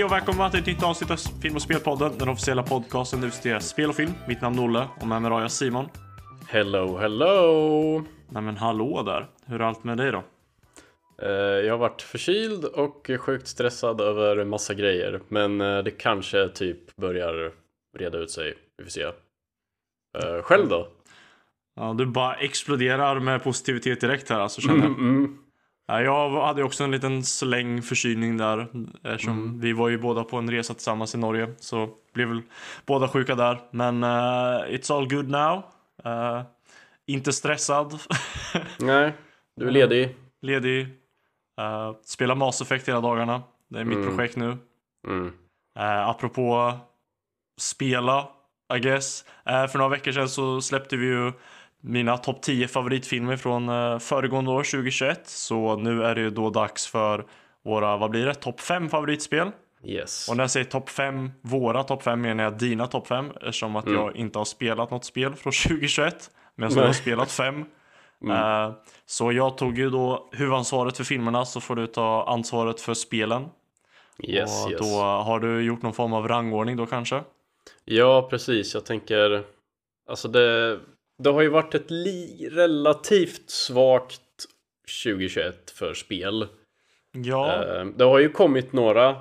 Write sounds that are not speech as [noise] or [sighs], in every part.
Hej och välkomna till ett nytt avsnitt av Film och Spelpodden, den officiella podcasten där vi diskuterar spel och film. Mitt namn är Olle och med mig har jag Simon. Hello, hello! Nej men hallå där, hur är allt med dig då? Eh, jag har varit förkyld och sjukt stressad över massa grejer Men eh, det kanske typ börjar reda ut sig, vi får se Eh, Själv då? Ja, du bara exploderar med positivitet direkt här alltså känner jag. Mm, Ja, jag hade också en liten släng förkylning där eftersom vi var ju båda på en resa tillsammans i Norge så blev väl båda sjuka där. Men eh, it's all good now. Eh, inte stressad, [laughs] Nej, du är ledig? ledig, uh, spelar Mass Effect hela dagarna. Det är mitt Mm. projekt nu. Mm. Uh, apropå spela, I guess. Eh, för några veckor sedan så släppte vi ju mina topp 10 favoritfilmer från uh, föregående år, 2021. Så nu är det ju då dags för våra, vad blir det, topp 5 favoritspel. Yes Och när jag säger topp 5, våra topp 5 menar jag dina topp 5 eftersom att Mm. jag inte har spelat något spel från [laughs] 2021. Men jag har spelat 5. Mm. Eh, så jag tog ju då huvudansvaret för filmerna så får du ta ansvaret för spelen. Yes, och yes då har du gjort någon form av rangordning då kanske? Ja, precis, jag tänker Alltså det, det har ju varit ett relativt svagt 2021 för spel Ja, Eh, Det har ju kommit några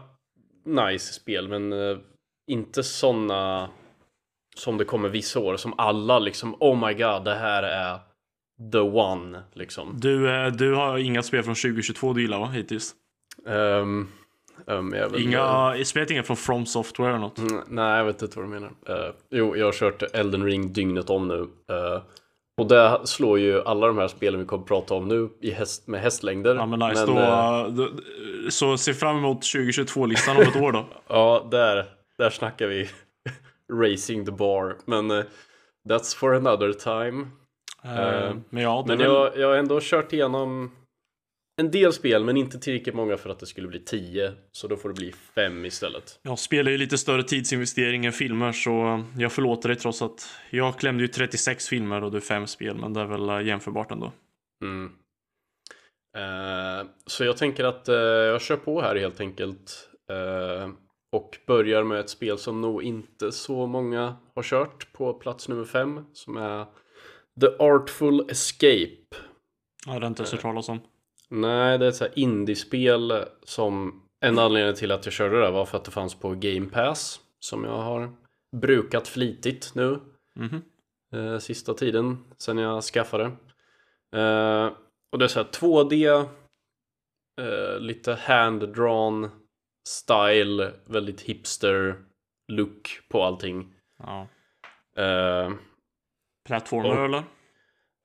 nice spel men eh, inte såna som det kommer vissa år som alla liksom oh my god det här är the one liksom. du, eh, du har inga spel från 2022 du gillar va, hittills? Um, um, vet, Inga, spelat inga från From Software eller något? Mm, nej, jag vet inte vad du menar. Eh, jo, jag har kört Elden Ring dygnet om nu. Eh, och det slår ju alla de här spelen vi kommer att prata om nu i häst, med hästlängder. Ja men nice, då, eh, då, så se fram emot 2022-listan om ett år då. [laughs] Ja, där, där snackar vi [laughs] racing the bar. Men eh, that's for another time. Men ja, Men jag, jag har ändå kört igenom en del spel, men inte tillräckligt många för att det skulle bli 10. Så då får det bli 5 istället. jag spelar ju lite större tidsinvestering än filmer så jag förlåter dig trots att jag klämde ju 36 filmer och du 5 spel men det är väl eh, jämförbart ändå. Mm. Eh, så jag tänker att eh, jag kör på här helt enkelt. Eh, och börjar med ett spel som nog inte så många har kört på plats nummer 5. Som är The Artful Escape. Jag hade inte ens hört talas om. Nej, det är ett så här indiespel som en anledning till att jag körde det var för att det fanns på Game Pass som jag har brukat flitigt nu Mhm. eh, sista tiden sen jag skaffade. Eh, och det är så här 2D, eh, lite hand-drawn style, väldigt hipster look på allting. Ja. Eh, Plattformar eller?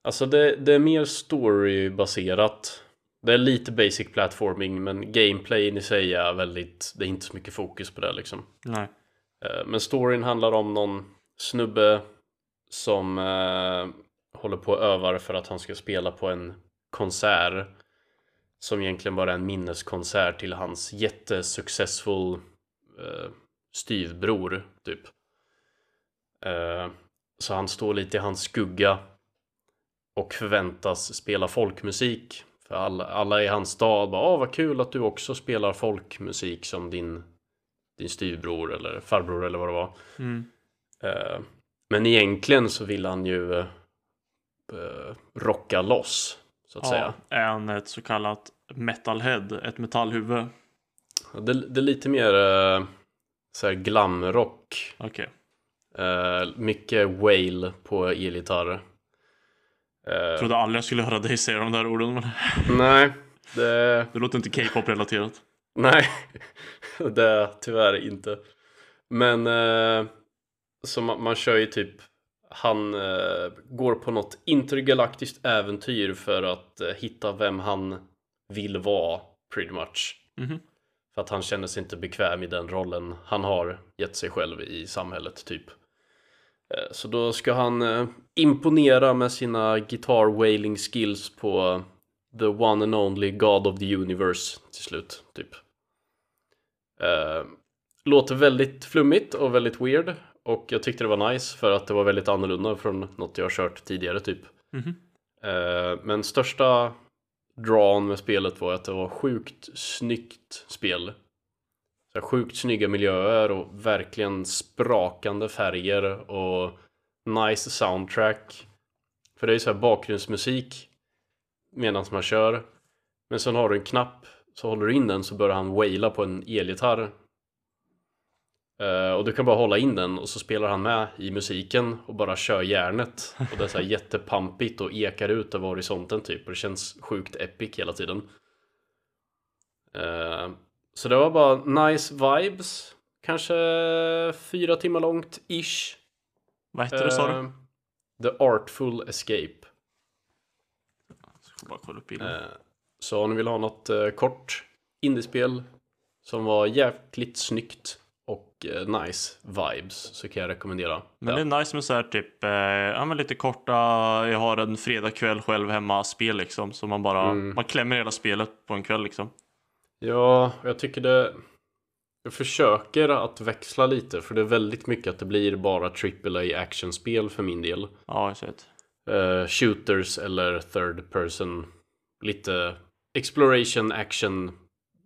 Alltså det, det är mer storybaserat. Det är lite basic platforming men gameplayen i sig är väldigt, det är inte så mycket fokus på det liksom. Nej. Eh, Men storyn handlar om någon snubbe som eh, håller på och övar för att han ska spela på en konsert som egentligen bara är en minneskonsert till hans jättesuccessful eh, styvbror typ. Eh, så han står lite i hans skugga och förväntas spela folkmusik. För alla, alla i hans stad bara Åh vad kul att du också spelar folkmusik som din, din styvbror eller farbror eller vad det var. Mm. Eh, men egentligen så vill han ju eh, rocka loss så att säga. Ja, är han ett så kallat metalhead, ett metallhuvud? Det, det är lite mer eh, så här glamrock. Okej. Eh, mycket wail på elgitarr. Jag Eh, trodde aldrig jag skulle höra dig säga de där orden men nej, det, det låter inte K-pop relaterat. nej, [laughs] det är tyvärr inte. Men eh, så man, man kör ju typ han eh, går på något intergalaktiskt äventyr för att eh, hitta vem han vill vara pretty much. Mhm. För att han känner sig inte bekväm i den rollen han har gett sig själv i samhället typ. Eh, Så då ska han eh, imponera med sina guitar wailing skills på the one and only God of the universe till slut typ. Eh, Låter väldigt flummigt och väldigt weird och jag tyckte det var nice för att det var väldigt annorlunda från något jag har kört tidigare typ. Mhm. Eh, Men största drawn med spelet var att det var sjukt snyggt spel så här sjukt snygga miljöer och verkligen sprakande färger och nice soundtrack. För det är ju så här bakgrundsmusik medan man kör. Men sen har du en knapp, så håller du in den så börjar han waila på en elgitarr. Uh, och du kan bara hålla in den och så spelar han med i musiken och bara kör järnet. Och det är så här jättepampigt och ekar ut över horisonten typ. Och det känns sjukt epic hela tiden. Eh, så det var bara nice vibes. Kanske fyra timmar långt, ish. Vad hette det sa du? Eh, The Artful Escape. Jag ska bara kolla upp bilden. Eh, Så om ni vill ha något eh, kort indiespel som var jäkligt snyggt och nice vibes så kan jag rekommendera. Men det. det är nice med så här typ, eh, ja men lite korta, jag har en fredagkväll själv hemma spel liksom. Så man bara, Mm. man klämmer hela spelet på en kväll liksom. Ja, jag tycker det... Jag försöker att växla lite för det är väldigt mycket att det blir bara AAA actionspel för min del. Ja, det. Eh, shooters eller third person. Lite exploration action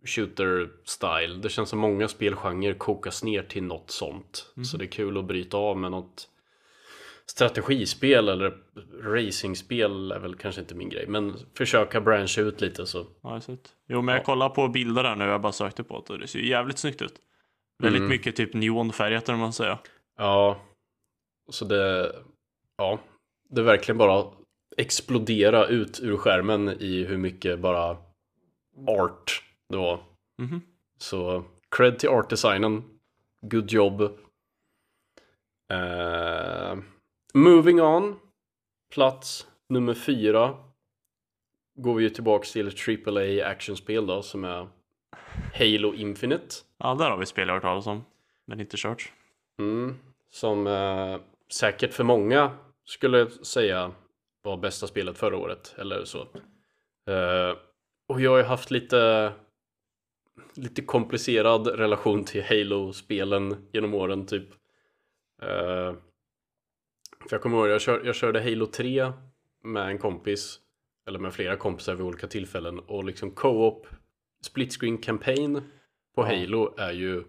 shooter style. Det känns som många spelgenrer kokas ner till något sånt. Så det är kul att bryta av med något strategispel eller racingspel är väl kanske inte min grej. Men försöka branscha ut lite så. Ja. Jo, men jag kollar på bilder där nu, jag bara sökte på det och det ser ju jävligt snyggt ut. Väldigt Mm. mycket typ neonfärgat vad man säger. Ja, så det, ja, det är verkligen bara explodera ut ur skärmen i hur mycket bara art det var. Mhm. Så cred till art-designen. Good job. Eh, moving on. Plats nummer fyra. Går vi ju tillbaks till AAA actionspel då som är Halo Infinite. Ja, där har vi spel jag hört talas om. Men inte kört. Mm, som eh, säkert för många skulle säga var bästa spelet förra året eller så. Eh, och jag har ju haft lite lite komplicerad relation till Halo-spelen genom åren typ. Eh, för jag kommer ihåg, jag, kör, jag körde Halo 3 med en kompis eller med flera kompisar vid olika tillfällen och liksom co-op split screen campaign på. Halo är ju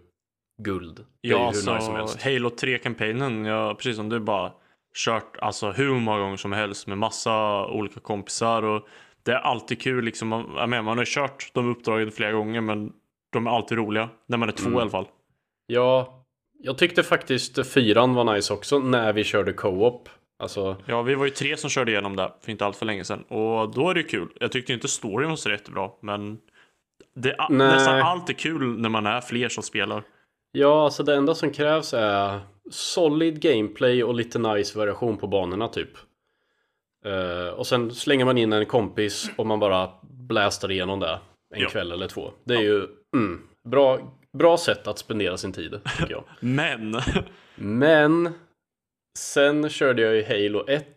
guld. Ja, ju hur så nice. Halo 3-kampanjen, ja, precis som du bara kört alltså hur många gånger som helst med massa olika kompisar och det är alltid kul liksom. Man, jag menar, man har kört de uppdragen flera gånger men de är alltid roliga. När man är två Mm. i alla fall. Ja, jag tyckte faktiskt fyran var nice också när vi körde co-op. Alltså, Ja, vi var ju tre som körde igenom det för inte allt för länge sedan och då är det kul. Jag tyckte inte storyn var så jättebra men det nästan allt är kul när man är fler som spelar. ja, alltså det enda som krävs är solid gameplay och lite nice variation på banorna typ. Eh, och sen slänger man in en kompis och man bara blastar igenom det en Ja. kväll eller två. Det är ju mm, bra, bra sätt att spendera sin tid, tycker jag. [laughs] Men Men sen körde jag ju Halo 1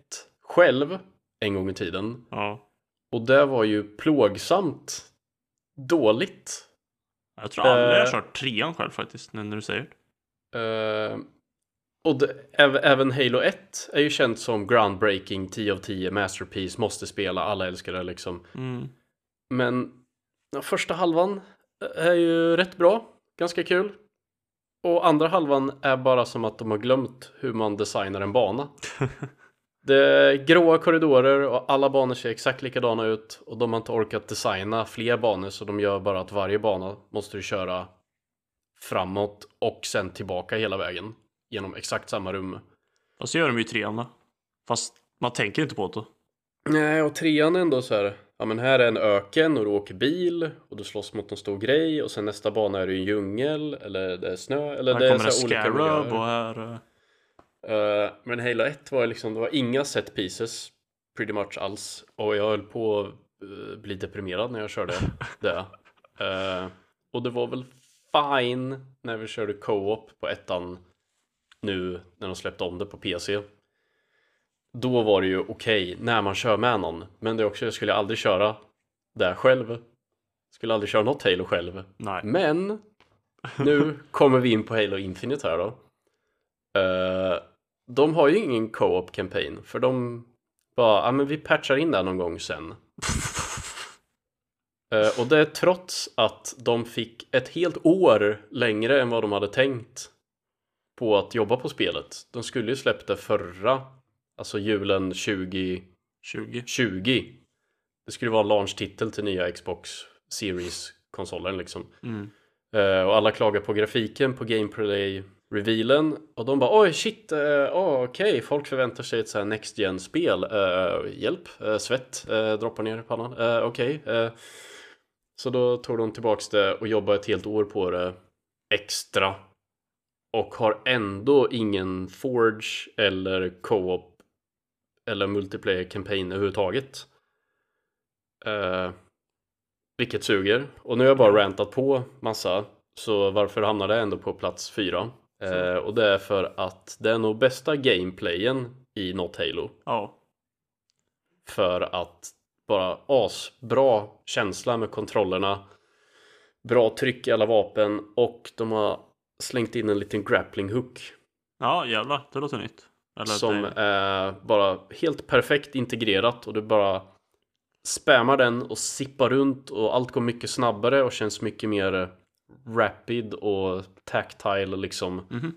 själv en gång i tiden. ja, Och det var ju plågsamt dåligt. jag tror aldrig jag har Eh. kört trean själv faktiskt nu när du säger det. Eh, och det, äv- även Halo 1 är ju känt som groundbreaking, 10 av 10, masterpiece, måste spela, alla älskar det liksom. Mm. Men ja, första halvan är ju rätt bra, ganska kul. Och andra halvan är bara som att de har glömt hur man designar en bana. [laughs] Det är gråa korridorer och alla banor ser exakt likadana ut och de har inte orkat designa fler banor så de gör bara att varje bana måste du köra framåt och sen tillbaka hela vägen genom exakt samma rum. Och så gör de ju trean då. Fast man tänker inte på det. Nej, och trean är ändå så här. Ja, men här är en öken och du åker bil och du slåss mot en stor grej och sen nästa bana är i en djungel eller det är snö eller Här det är så här olika miljöer. och här... Eh, men Halo 1 var liksom, det var inga set pieces pretty much alls. Och jag höll på att eh, bli deprimerad när jag körde [laughs] det. Eh, och det var väl fine när vi körde co-op på ettan nu när de släppte om det på PC. Då var det ju okej när man kör med någon. Men det är också, jag skulle aldrig köra det själv. Skulle aldrig köra något Halo själv. Nej. Men nu kommer vi in på Halo Infinite här då. Eh, de har ju ingen co-op campaign för de bara, ja men vi patchar in det någon gång sen. [laughs] Eh, och det är trots att de fick ett helt år längre än vad de hade tänkt på att jobba på spelet. De skulle ju släppt det förra, alltså julen 2020. 20. Det skulle vara en launch-titel till nya Xbox Series-konsolen liksom. Mm. Eh, och alla klagar på grafiken på gameplay revealen och de bara oj shit, uh, oh, okej, okay. folk förväntar sig ett så här next gen spel. Uh, hjälp, uh, svett droppar ner i pannan. okej. Okay. så då tog de tillbaks det och jobbade ett helt år på det extra. Och har ändå ingen Forge eller Co-op eller multiplayer campaign överhuvudtaget. vilket suger. Och nu har jag bara rantat på massa. Så varför hamnar det ändå på plats fyra? Eh, och det är för att det är nog bästa gameplayen i något Halo. Ja. För att bara asbra känsla med kontrollerna. Bra tryck i alla vapen och de har slängt in en liten grappling hook. Ja jävlar, det låter nytt. Eller som det... är bara helt perfekt integrerat och du bara spammar den och sippar runt och allt går mycket snabbare och känns mycket mer rapid och tactile liksom. Mm -hmm.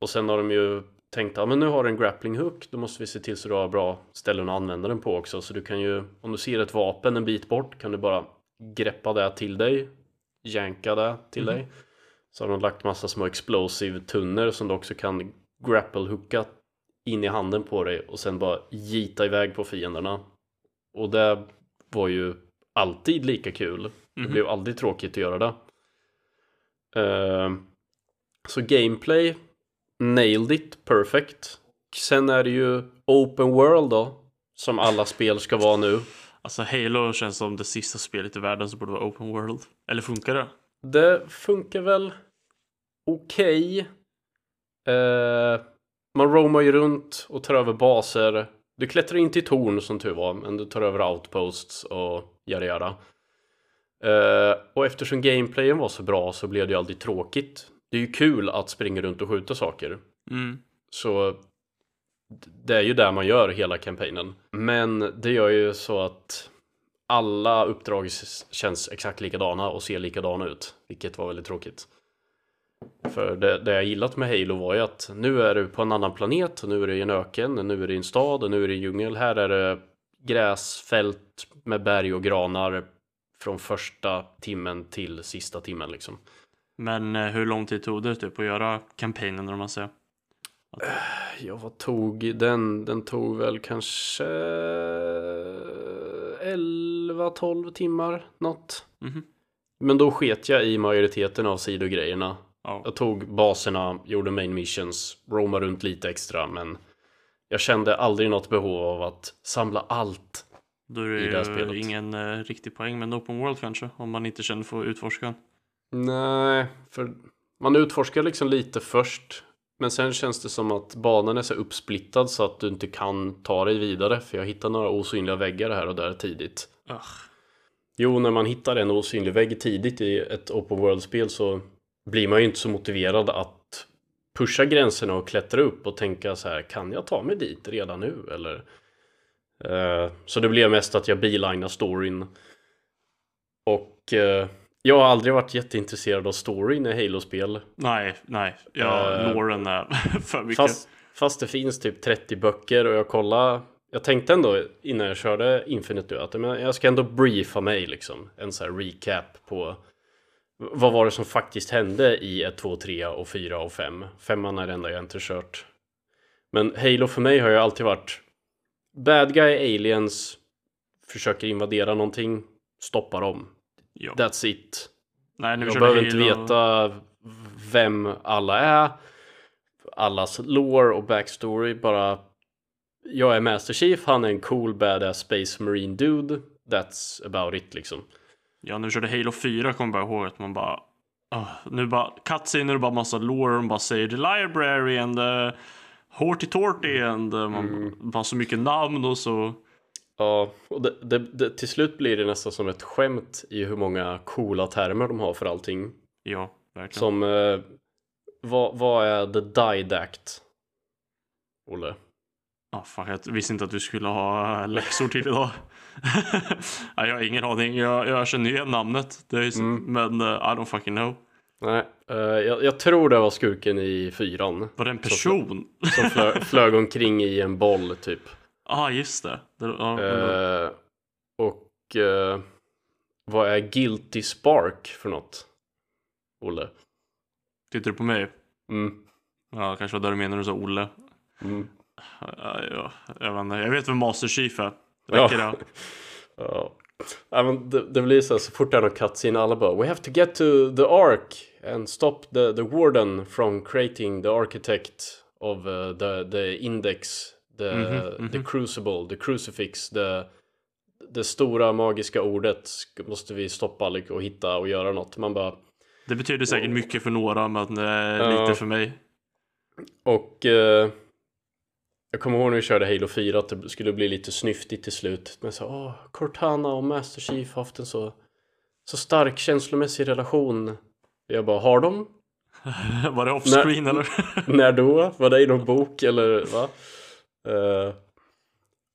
Och sen har de ju tänkt att ah, nu har du en grappling hook, då måste vi se till så du har bra ställen att använda den på också. Så du kan ju, om du ser ett vapen en bit bort kan du bara greppa det till dig, janka det till mm -hmm. dig. Så har de lagt massa små explosive tunnor som du också kan grapple hooka in i handen på dig och sen bara gita iväg på fienderna. Och det var ju alltid lika kul. Mm -hmm. Det mhm. blev aldrig tråkigt att göra det. Uh, så gameplay nailed it perfect. Sen är det ju open world då, som alla spel ska vara nu. Alltså Halo känns som det sista spelet i världen som borde vara open world. Eller funkar det? Det funkar väl okej. Okay. Uh, man roamar ju runt och tar över baser. Du klättrar in till torn som tur var, men du tar över outposts och yada yada. Uh, och eftersom gameplayen var så bra så blev det ju aldrig tråkigt. Det är ju kul att springa runt och skjuta saker. Mm. Så det är ju där man gör hela kampanjen. Men det gör ju så att alla uppdrag känns exakt likadana och ser likadana ut. Vilket var väldigt tråkigt. För det, det jag gillat med Halo var ju att nu är du på en annan planet och nu är du i en öken, och nu är du i en stad och nu är du i en djungel. Här är det gräsfält med berg och granar från första timmen till sista timmen liksom. Men eh, hur lång tid tog det typ att göra kampanjen om man säger? Att... [sighs] Ja, vad tog den? Den tog väl kanske 11-12 timmar, något. Mm -hmm. Men då sket jag i majoriteten av sidogrejerna. Oh. Jag tog baserna, gjorde main missions, roamade runt lite extra, men jag kände aldrig något behov av att samla allt då är det, det ju ingen uh, riktig poäng med en open world kanske, om man inte känner för att utforska Nej, för man utforskar liksom lite först. Men sen känns det som att banan är så uppsplittad så att du inte kan ta dig vidare. För jag hittar några osynliga väggar här och där tidigt. Ugh. Jo, när man hittar en osynlig vägg tidigt i ett open world-spel så blir man ju inte så motiverad att pusha gränserna och klättra upp och tänka så här, kan jag ta mig dit redan nu eller? Uh, så det blev mest att jag bilinar storyn. Och uh, jag har aldrig varit jätteintresserad av storyn i Halo-spel. Nej, nej. Ja, uh, Lauren är [laughs] för mycket. Fast, fast, det finns typ 30 böcker och jag kollade. Jag tänkte ändå innan jag körde Infinite nu att jag ska ändå briefa mig liksom. En sån här recap på vad var det som faktiskt hände i 1, 2, 3 och 4 och 5. Femman är det enda jag inte kört. Men Halo för mig har ju alltid varit Bad guy aliens försöker invadera någonting, stoppa dem. Ja. That's it. Nej, jag behöver Halo... inte veta vem alla är, allas lore och backstory. Bara jag är Master Chief, han är en cool badass Space Marine dude. That's about it liksom. Ja, när vi körde Halo 4 kommer jag bara ihåg att man bara uh, nu bara cutscener och bara massa lore och bara säger the library and the Horty Torty and uh, man mm. bara så mycket namn och så Ja, och det, det, det, till slut blir det nästan som ett skämt i hur många coola termer de har för allting. Ja, verkligen. Som, eh, vad, vad är the didact? Olle? Ah, fan, jag visste inte att du skulle ha läxor till idag. [laughs] Nej, jag har ingen aning. Jag, jag känner igen namnet. Det är, så- Mm. Men uh, I don't fucking know. Nej, eh, jag, jag tror det var skurken i fyran. Var det en person? Som flö, [laughs] flög omkring i en boll typ. ah, just det. det ja, Eh, och vad är Guilty Spark för något? Olle? Tittar du på mig? Mm. Ja, kanske var där du menar när du sa Olle. Mm. Ja, ja, jag, vet inte. jag vet vem Master Chief är. Ja. [laughs] Ja. Ja, men det, det blir så här, så fort det är någon cutscene alla bara We have to get to the ark and stop the, the warden from creating the architect of uh, the, the index the, Mhm, the crucible, the crucifix the, det stora magiska ordet måste vi stoppa och hitta och göra något. Man bara Det betyder säkert mycket för några, men Ja. lite för mig. Och eh, jag kommer ihåg när vi körde Halo 4 att det skulle bli lite snyftigt till slut. Men så, åh, Cortana och Master Chief har haft en så, så stark känslomässig relation. Jag bara, har de? [laughs] Var det offscreen eller? [laughs] När då? Var det i någon bok eller va? Eh,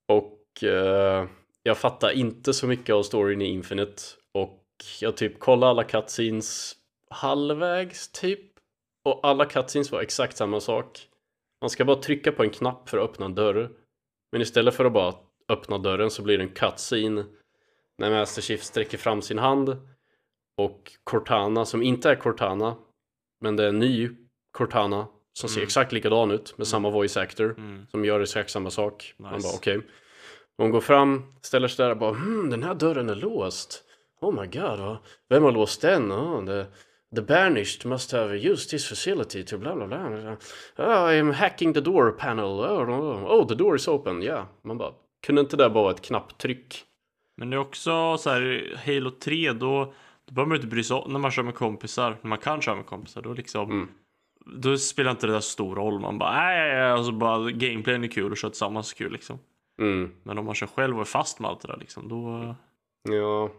och eh, jag fattar inte så mycket av storyn i Infinite. Och jag typ kollade alla cutscenes halvvägs typ. Och alla cutscenes var exakt samma sak. Man ska bara trycka på en knapp för att öppna en dörr. Men istället för att bara öppna dörren så blir det en cutscene. När Master Chief sträcker fram sin hand. Och Cortana, som inte är Cortana. Men det är en ny Cortana. Som ser Mm. exakt likadan ut med samma voice actor. Mm. Som gör exakt samma sak. Man Nice. bara okej. Hon går fram, ställer sig där och bara hmm, den här dörren är låst. Oh my god, vem har låst den? Oh, the, the banished must have used this facility to bla bla bla. Oh, I'm hacking the door panel. Oh, oh, the door is open. Ja, man bara kunde inte det bara vara ett knapptryck? Men det är också så här, Halo 3 då, då behöver man inte bry sig om när man kör med kompisar. När man kan köra med kompisar då liksom. Mm. Då spelar inte det där stor roll. Man bara nej, och så bara gameplayen är kul och kör tillsammans är kul liksom. Mm. Men om man kör själv och är fast med allt det där liksom, då... Ja,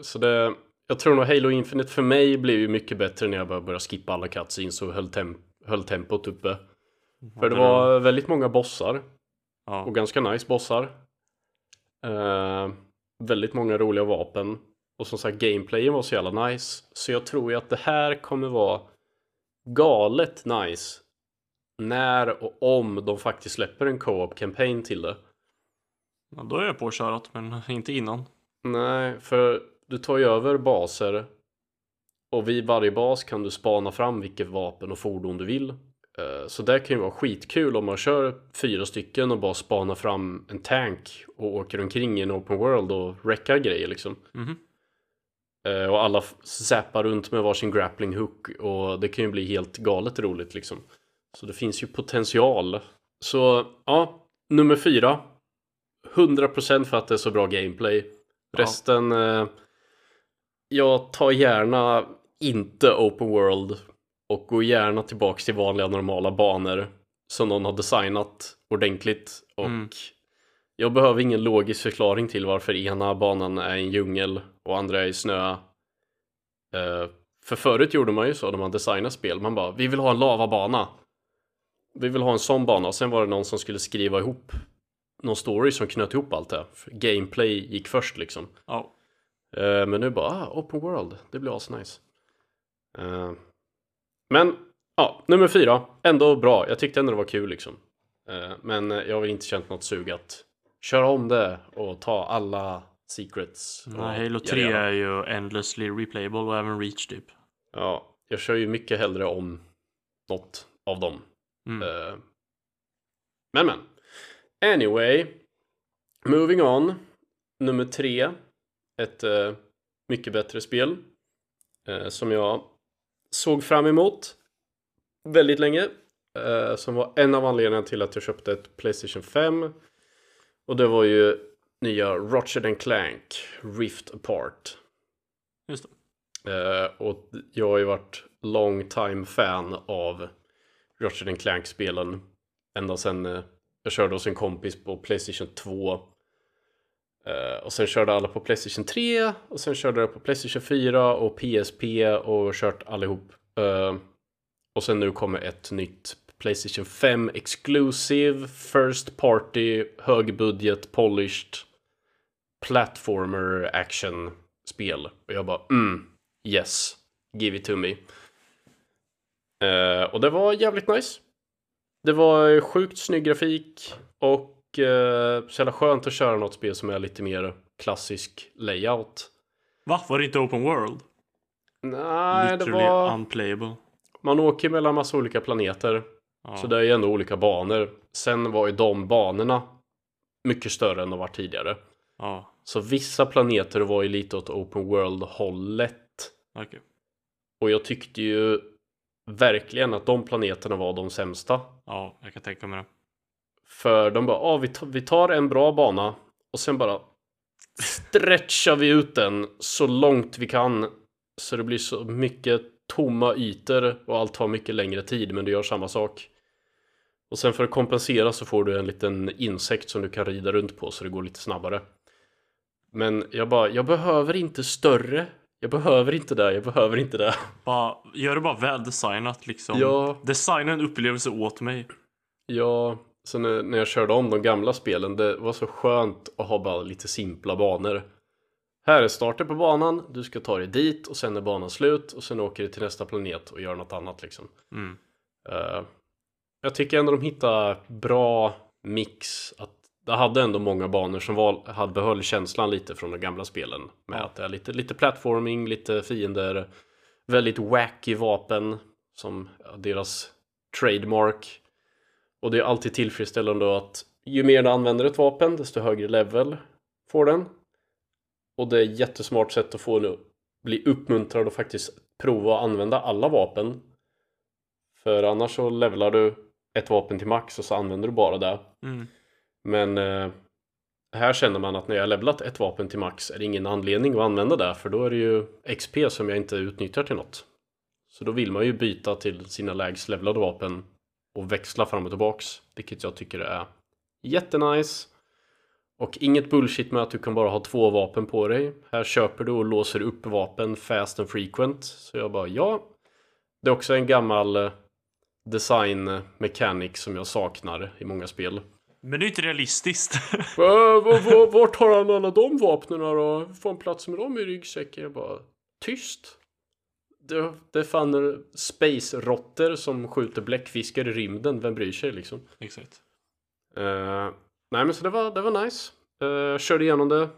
så det... Jag tror nog Halo Infinite för mig blev ju mycket bättre när jag bara började skippa alla cutscenes och höll, tem höll tempot uppe. För det var väldigt många bossar Ja. och ganska nice bossar. Eh, väldigt många roliga vapen. Och som sagt, gameplayen var så jävla nice. Så jag tror ju att det här kommer vara galet nice. När och om de faktiskt släpper en co-op campaign till det. ja, då är jag påkörat, men inte innan. Nej, för du tar ju över baser och vid varje bas kan du spana fram vilket vapen och fordon du vill. Eh, Så det kan ju vara skitkul om man kör fyra stycken och bara spanar fram en tank och åker omkring i en open world och wreckar grejer liksom. Mhm. Eh, Och alla zappar runt med varsin grappling hook och det kan ju bli helt galet roligt liksom. Så det finns ju potential. Så ja, nummer fyra. 100% för att det är så bra gameplay. Resten, eh, jag tar gärna inte open world och går gärna tillbaks till vanliga normala banor som någon har designat ordentligt och Mm. jag behöver ingen logisk förklaring till varför ena banan är en djungel och andra är i snö. Eh, för förut gjorde man ju så när man designade spel, man bara vi vill ha en lavabana. Vi vill ha en sån bana och sen var det någon som skulle skriva ihop någon story som knöt ihop allt det. Gameplay gick först liksom. Ja. Eh, men nu bara, ah, open world, det blir asnice. Uh, men, ja, nummer fyra, ändå bra. Jag tyckte ändå det var kul liksom. Eh, men eh, jag har inte känt något sug att köra om det och ta alla secrets. Nej, Halo göra 3 göra. är ju endlessly replayable och även Reach typ. Ja, jag kör ju mycket hellre om något av dem. Mm. Eh, men men. Anyway. Moving on. Nummer tre. Ett eh, mycket bättre spel. eh, som jag såg fram emot väldigt länge. eh, som var en av anledningarna till att jag köpte ett Playstation 5. Och det var ju nya Ratchet Clank Rift Apart. Just det. Eh, och jag har ju varit long time fan av Ratchet Clank-spelen. Ända sedan eh, jag körde hos en kompis på Playstation 2. Uh, och sen körde alla på Playstation 3. Och sen körde jag på Playstation 4 och PSP och kört allihop. Uh, och sen nu kommer ett nytt Playstation 5 Exclusive First Party Högbudget Polished Platformer Action spel. Och jag bara mm, yes, give it to me. Uh, och det var jävligt nice. Det var sjukt snygg grafik och eh, så jävla skönt att köra något spel som är lite mer klassisk layout. Va? Var det inte open world? Nej, det Literally var... unplayable. Man åker mellan massa olika planeter. Ja. Så det är ju ändå olika banor. Sen var ju de banorna mycket större än de var tidigare. Ja, Så vissa planeter var ju lite åt open world-hållet. okej. Och jag tyckte ju verkligen att de planeterna var de sämsta. Ja, jag kan tänka mig det. För de bara, ah, vi, tar, vi tar en bra bana och sen bara stretchar vi ut den så långt vi kan. Så det blir så mycket tomma ytor och allt tar mycket längre tid men du gör samma sak. Och sen för att kompensera så får du en liten insekt som du kan rida runt på så det går lite snabbare. Men jag bara, jag behöver inte större. Jag behöver inte det, jag behöver inte det. [laughs] Bara, gör det bara väl designat liksom. Ja. Designa en upplevelse åt mig. Ja, så när, när jag körde om de gamla spelen, det var så skönt att ha bara lite simpla banor. Här är starten på banan, du ska ta dig dit och sen är banan slut och sen åker du till nästa planet och gör något annat liksom. Mm. Eh, jag tycker ändå de hittar bra mix. Att det hade ändå många banor som var, hade behöll känslan lite från de gamla spelen. Med Ja. att det är lite, lite platforming, lite fiender, väldigt wacky vapen som ja, deras trademark. Och det är alltid tillfredsställande att ju mer du använder ett vapen desto högre level får den. Och det är ett jättesmart sätt att få en att bli uppmuntrad och faktiskt prova att använda alla vapen. För annars så levlar du ett vapen till max och så använder du bara det. Mm. Men eh, här känner man att när jag har levlat ett vapen till max är det ingen anledning att använda det för då är det ju XP som jag inte utnyttjar till något. Så då vill man ju byta till sina lägst levlade vapen och växla fram och tillbaks. Vilket jag tycker är jättenice. Och inget bullshit med att du kan bara ha två vapen på dig. Här köper du och låser upp vapen fast and frequent. Så jag bara ja. Det är också en gammal eh, design mechanic som jag saknar i många spel. Men det är inte realistiskt. [laughs] Va, va, va, vart har han alla de vapnen då? Får han plats med dem i ryggsäcken? Jag bara, tyst. Det, det är fan space-råttor som skjuter bläckfiskar i rymden. Vem bryr sig liksom? Exakt. Eh, nej men så det var, det var nice. Uh, körde igenom det.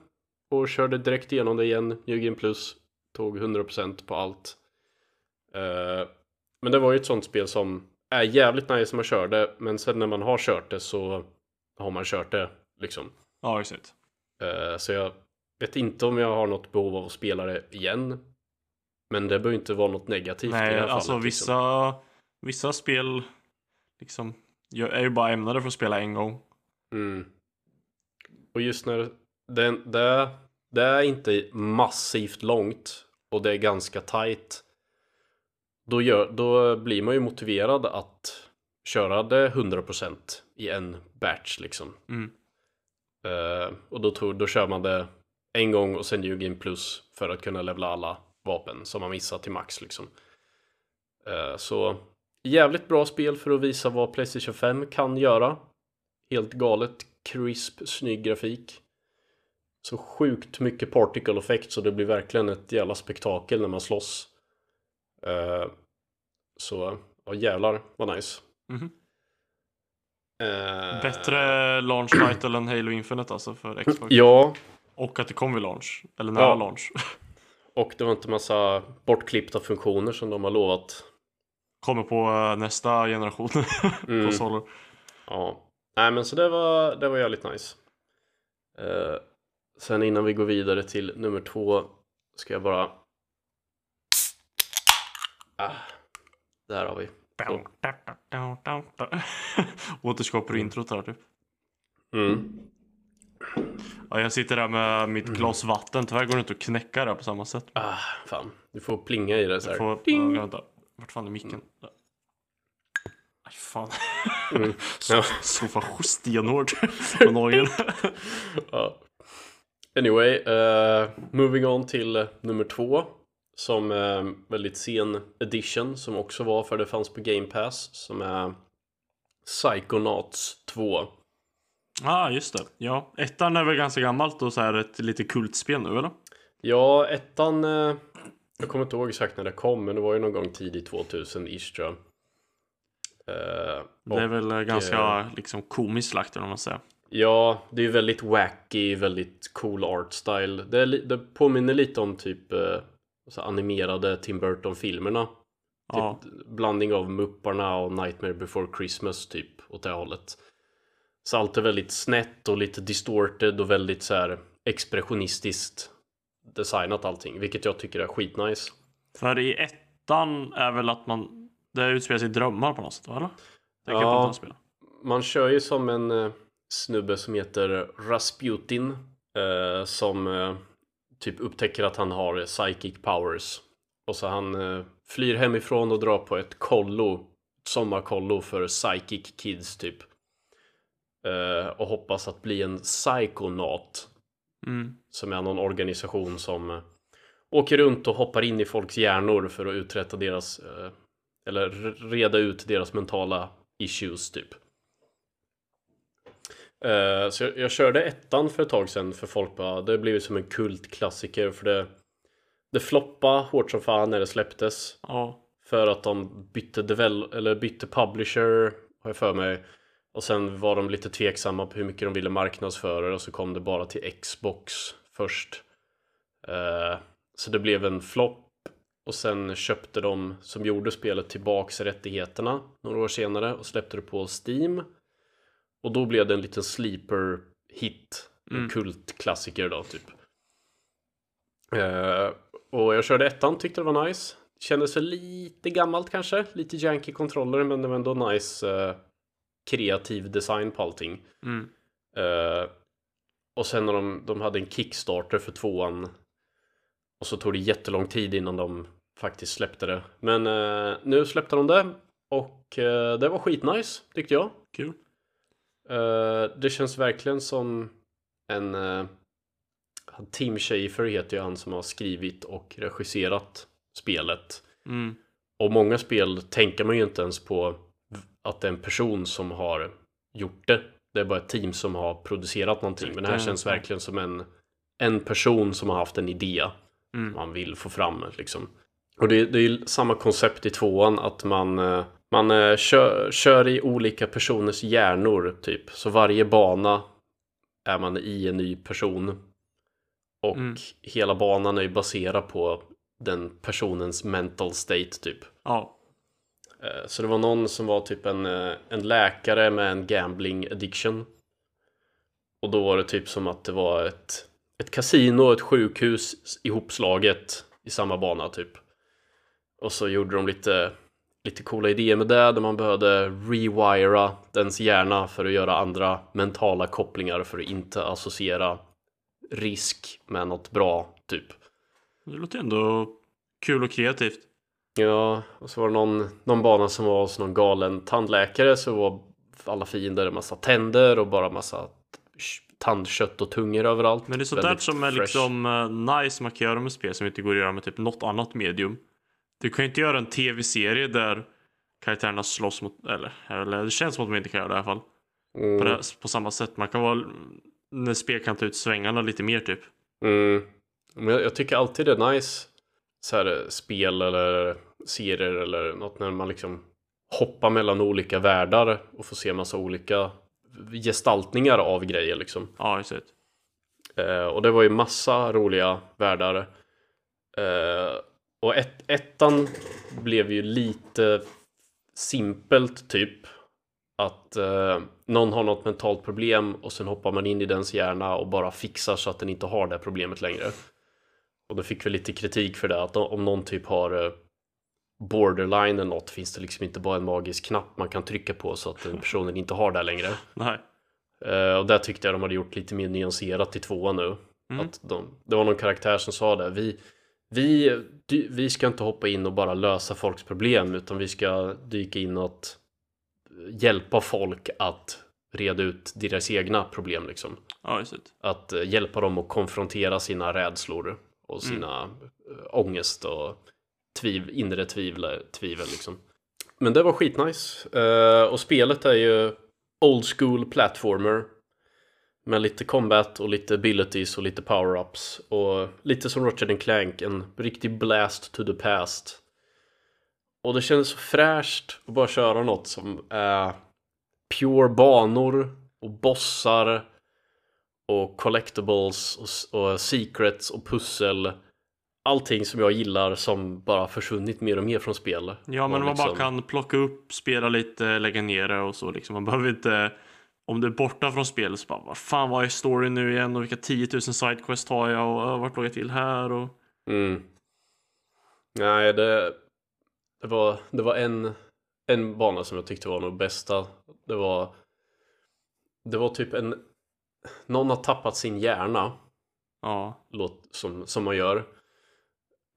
Och körde direkt igenom det igen. New Game Plus. Tog 100% på allt. Eh, men det var ju ett sånt spel som är jävligt nice när man kör det. Men sen när man har kört det så har man kört det liksom. Ja, exakt. Så jag vet inte om jag har något behov av att spela det igen. Men det behöver inte vara något negativt i det Nej, här alltså fallet. liksom. vissa, vissa spel liksom ju- är ju bara ämnade för att spela en gång. Mm. Och just när det, det, det är inte massivt långt och det är ganska tight. Då, gör, då blir man ju motiverad att köra det 100% i en batch liksom. Mm. Eh, och då, tog, då kör man det en gång och sen New Game Plus för att kunna levla alla vapen som man missat till max liksom. Eh, så jävligt bra spel för att visa vad Playstation 5 kan göra. Helt galet crisp, snygg grafik. Så sjukt mycket particle effect så det blir verkligen ett jävla spektakel när man slåss. Eh, så, ja jävlar vad nice. Mhm. Eh, Bättre launch title än Halo Infinite alltså för Xbox. Ja, Och att det kom vid launch. Eller nära Ja. launch. [laughs] Och det var inte massa bortklippta funktioner som de har lovat. Kommer på eh, nästa generation [laughs] Mm. konsoler. Ja. Nej men så det var, det var jävligt nice. Eh, sen innan vi går vidare till nummer två ska jag bara... Ah, där har vi. [laughs] Återskapar du introt här typ. Mm. Ja, jag sitter där med mitt glas vatten. Tyvärr går det inte att knäcka det på samma sätt. Ah, fan. Du får plinga i det så Jag här. får... Ding. Ja, vänta. Vart fan är micken? Där. Aj fan. Mm. [laughs] Ja. så fan stenhårt [laughs] på nageln. Ja. Anyway, eh, moving on till nummer två. Som är väldigt sen edition som också var för det fanns på Game Pass. Som är Psychonauts 2. Ja, ah, just det. Ja, ettan är väl ganska gammalt och så här ett lite kultspel nu, eller? Ja, ettan... Eh, jag kommer inte ihåg exakt när det kom, men det var ju någon gång tidigt 2000-ish tror jag. Eh, det är väl eh, ganska liksom komiskt lagt, om man säger. Ja, det är ju väldigt wacky, väldigt cool art style. Det, det påminner lite om typ eh, animerade Tim Burton-filmerna. Typ ja. blandning av Mupparna och Nightmare before Christmas typ åt det hållet. Så allt är väldigt snett och lite distorted och väldigt så här expressionistiskt designat allting, vilket jag tycker är skitnice. För i ettan är väl att man, det utspelar sig i drömmar på något sätt, eller? ja, man kör ju som en eh, snubbe som heter Rasputin eh, som eh, typ upptäcker att han har psychic powers. Och så han eh, flyr hemifrån och drar på ett kollo, sommarkollo för psychic kids typ. Eh, och hoppas att bli en psykonaut. Mm. Som är någon organisation som eh, åker runt och hoppar in i folks hjärnor för att uträtta deras eh, eller reda ut deras mentala issues typ. Så jag, jag, körde ettan för ett tag sedan för folk bara, det blivit som en kultklassiker för det Det floppade hårt som fan när det släpptes. Ja. För att de bytte devel eller bytte publisher har jag för mig. Och sen var de lite tveksamma på hur mycket de ville marknadsföra det och så kom det bara till Xbox först. Uh, så det blev en flopp och sen köpte de som gjorde spelet tillbaks rättigheterna några år senare och släppte det på Steam. Och då blev det en liten sleeper hit. En mm. kultklassiker då typ. Uh, och jag körde ettan, tyckte det var nice. Kändes väl lite gammalt kanske. Lite janky kontroller men det var ändå nice uh, kreativ design på allting. Mm. Uh, och sen när de, de hade en Kickstarter för tvåan. Och så tog det jättelång tid innan de faktiskt släppte det. Men nu släppte de det. Och det var skitnice tyckte jag. Kul. Uh, det känns verkligen som en uh, Tim Schafer heter ju han som har skrivit och regisserat spelet. Mm. Och många spel tänker man ju inte ens på att det är en person som har gjort det. Det är bara ett team som har producerat någonting. Men det här känns verkligen som en, en person som har haft en idé mm. man vill få fram. Liksom. Och det, det är samma koncept i tvåan att man uh, man eh, kör, kör, i olika personers hjärnor typ. Så varje bana är man i en ny person. Och mm. hela banan är ju baserad på den personens mental state typ. Ja. Eh, så det var någon som var typ en, eh, en läkare med en gambling addiction. Och då var det typ som att det var ett, ett kasino och ett sjukhus ihopslaget i samma bana typ. Och så gjorde de lite lite coola idéer med det där man behövde rewira dens hjärna för att göra andra mentala kopplingar för att inte associera risk med något bra typ. Det låter ändå kul och kreativt. Ja, och så var det någon, någon bana som var hos någon galen tandläkare så var alla fiender en massa tänder och bara massa tandkött och tungor överallt. Men det är sånt där som är liksom uh, nice man kan göra med spel som inte går att göra med typ något annat medium. Du kan ju inte göra en tv-serie där karaktärerna slåss mot, eller, eller det känns som att man inte kan göra det i alla fall. Mm. På, det, på, samma sätt. Man kan vara, när spel kan ta ut svängarna lite mer typ. Mm. Men jag, jag, tycker alltid det är nice, så här, spel eller serier eller något när man liksom hoppar mellan olika världar och får se massa olika gestaltningar av grejer liksom. Ja, det. Eh, och det var ju massa roliga världar. Eh, och ett, ettan blev ju lite simpelt typ. Att eh, någon har något mentalt problem och sen hoppar man in i dens hjärna och bara fixar så att den inte har det problemet längre. Och då fick vi lite kritik för det att om någon typ har eh, borderline eller något finns det liksom inte bara en magisk knapp man kan trycka på så att den [laughs] personen inte har det längre. Nej. Uh, och där tyckte jag de hade gjort lite mer nyanserat i tvåan nu. Mm. Att de, det var någon karaktär som sa det. Vi, vi, vi ska inte hoppa in och bara lösa folks problem utan vi ska dyka in och hjälpa folk att reda ut deras egna problem liksom. Ja, just det. Att hjälpa dem att konfrontera sina rädslor och mm. sina mm. ångest och tviv, inre tvivel, tvivel liksom. Men det var skitnice. Eh, och spelet är ju old school platformer. Med lite combat och lite abilities och lite power-ups. Och lite som Ratchet Clank, en riktig blast to the past. Och det känns så fräscht att bara köra något som är pure banor och bossar och collectibles och, och secrets och pussel allting som jag gillar som bara försvunnit mer och mer från spel. Ja, men och man bara liksom- kan plocka upp, spela lite, lägga ner det och så liksom. Man behöver inte, om du är borta från spelet så bara, vad fan vad är storyn nu igen och vilka 10 000 sidequests har jag och äh, vart låg jag till här och Mm. Nej, det, det var, det var en, en bana som jag tyckte var nog bästa. Det var, det var typ en, någon har tappat sin hjärna, ja, låt, som, som man gör.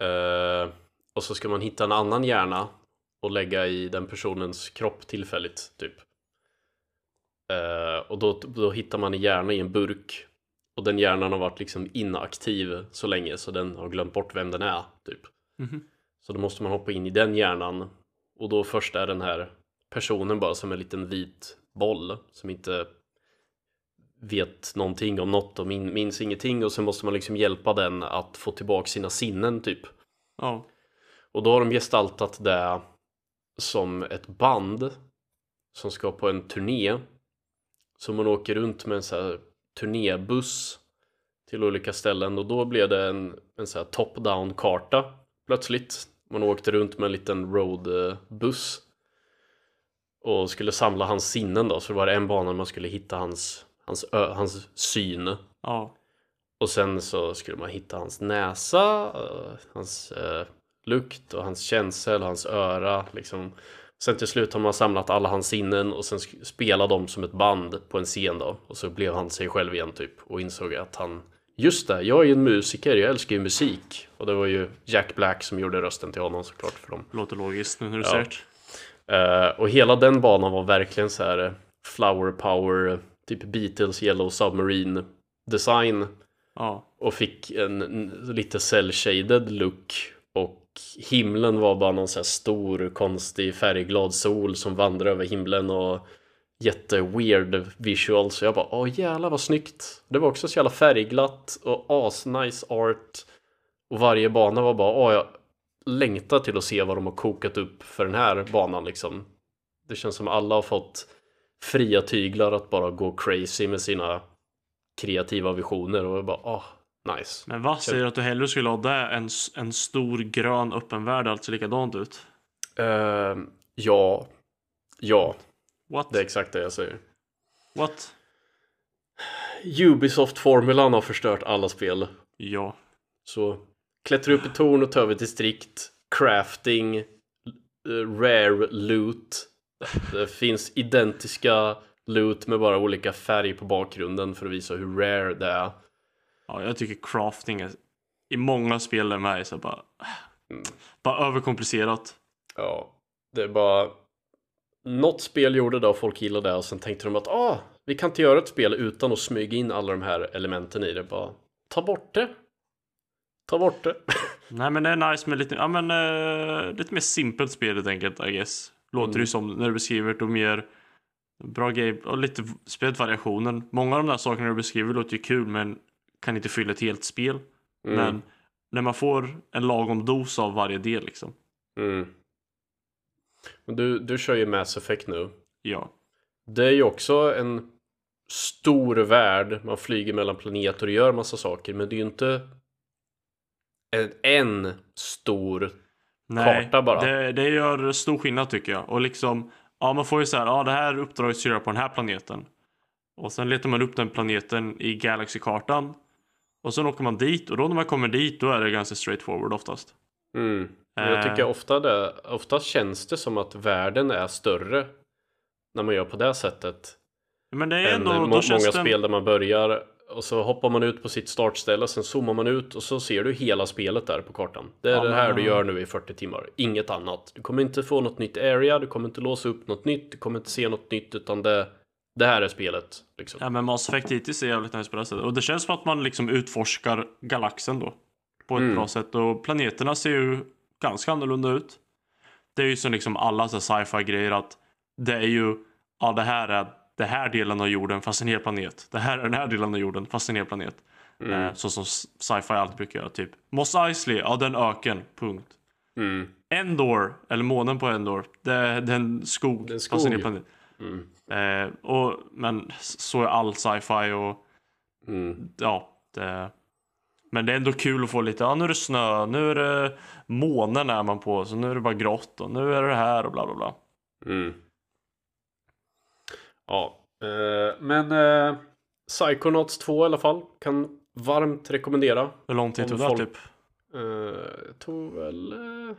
Eh, och så ska man hitta en annan hjärna och lägga i den personens kropp tillfälligt, typ. Eh, och då, då hittar man en hjärna i en burk. Och den hjärnan har varit liksom inaktiv så länge så den har glömt bort vem den är, typ. Mhm. Så då måste man hoppa in i den hjärnan. Och då först är den här personen bara som en liten vit boll som inte vet någonting om något och min, minns ingenting och så måste man liksom hjälpa den att få tillbaka sina sinnen typ. ja, Och då har de gestaltat det som ett band som ska på en turné. Så man åker runt med en så här turnébuss till olika ställen och då blev det en, en så här top-down karta plötsligt. Man åkte runt med en liten roadbuss och skulle samla hans sinnen då. Så det var en bana man skulle hitta hans, hans, ö, hans syn. ja, Och sen så skulle man hitta hans näsa, eh, hans eh, lukt och hans känsel och hans öra liksom. Sen till slut har man samlat alla hans sinnen och sen sk- spela dem som ett band på en scen då. Och så blev han sig själv igen typ och insåg att han Just det, jag är ju en musiker, jag älskar ju musik. Och det var ju Jack Black som gjorde rösten till honom såklart för dem. låter logiskt nu när du Ja. säger det. Eh, och hela den banan var verkligen så här eh, flower power, typ Beatles Yellow Submarine design. Ja, och fick en, lite cell-shaded look. Och himlen var bara någon så här stor konstig färgglad sol som vandrar över himlen och jätte-weird visuals. Så jag bara åh jävlar vad snyggt. Det var också så jävla färgglatt och asnice art. Och varje bana var bara åh jag längtar till att se vad de har kokat upp för den här banan liksom. Det känns som alla har fått fria tyglar att bara gå crazy med sina kreativa visioner och bara åh nice men vad säger att du hellre skulle ha det än en stor grön öppen värld, alltså likadant ut? Ehm, ja, ja, What? det är exakt det jag säger. What? Ubisoft-formulan har förstört alla spel. Ja, Så klättra upp i torn och ta över distrikt, crafting, eh, rare loot. Det finns identiska loot med bara olika färg på bakgrunden för att visa hur rare det är. ja jag tycker crafting är i många spel där med är så bara, bara överkomplicerat. Ja, det är bara något spel gjorde det och folk gillade det och sen tänkte de att ah, vi kan inte göra ett spel utan att smyga in alla de här elementen i det. Bara ta bort det. Ta bort det. [laughs] Nej men det är nice med lite, ja men eh, lite mer simpelt spel helt enkelt I guess. Låter det ju som när du beskriver det och mer bra game och lite spelvariationen. Många av de där sakerna du beskriver låter ju kul men kan inte fylla ett helt spel. Mm. Men när man får en lagom dos av varje del liksom. Mm. Men du, du kör ju Mass Effect nu. Ja. Det är ju också en stor värld. Man flyger mellan planeter och gör massa saker. Men det är ju inte en, en stor Nej, Karta bara. Det, det gör stor skillnad tycker jag. Och liksom, ja man får ju så här, ja det här uppdraget ska göra på den här planeten. Och sen letar man upp den planeten i Galaxy-kartan. Och sen åker man dit och då när man kommer dit då är det ganska straightforward oftast. Mm. Jag Eh. tycker ofta det, ofta känns det som att världen är större när man gör på det sättet. Men det är Än ändå, må- då många den, spel där man börjar och så hoppar man ut på sitt startställe, sen zoomar man ut och så ser du hela spelet där på kartan. Det är Ja, det här du gör nu i 40 timmar, inget annat. Du kommer inte få något nytt area, du kommer inte låsa upp något nytt, du kommer inte se något nytt utan det, det här är spelet. Liksom. Ja men Mass Effect hittills är jävligt nice på det sättet. Och det känns som att man liksom utforskar galaxen då. På ett Mm. bra sätt. Och planeterna ser ju ganska annorlunda ut. det är ju som liksom alla sci-fi grejer att det är ju, ja det här är det här delen av jorden fast en hel planet. Det här är den här delen av jorden fast en hel planet. Mm. Eh, så som sci-fi alltid brukar göra. Typ Mos Eisley, ja den öken, punkt. Mm. Endor, eller månen på Endor, det, det är en skog. Det är en fast en hel skog. planet. Mm. Eh, och, men så är all sci-fi och Mm. ja, det, men det är ändå kul att få lite, ja nu är det snö, nu är det månen är man på, så nu är det bara grått och nu är det här och bla bla bla. Mm. Ja, eh, men eh, Psychonauts 2 i alla fall kan varmt rekommendera. Hur lång tid tog det folk- typ? Eh, tog väl eh,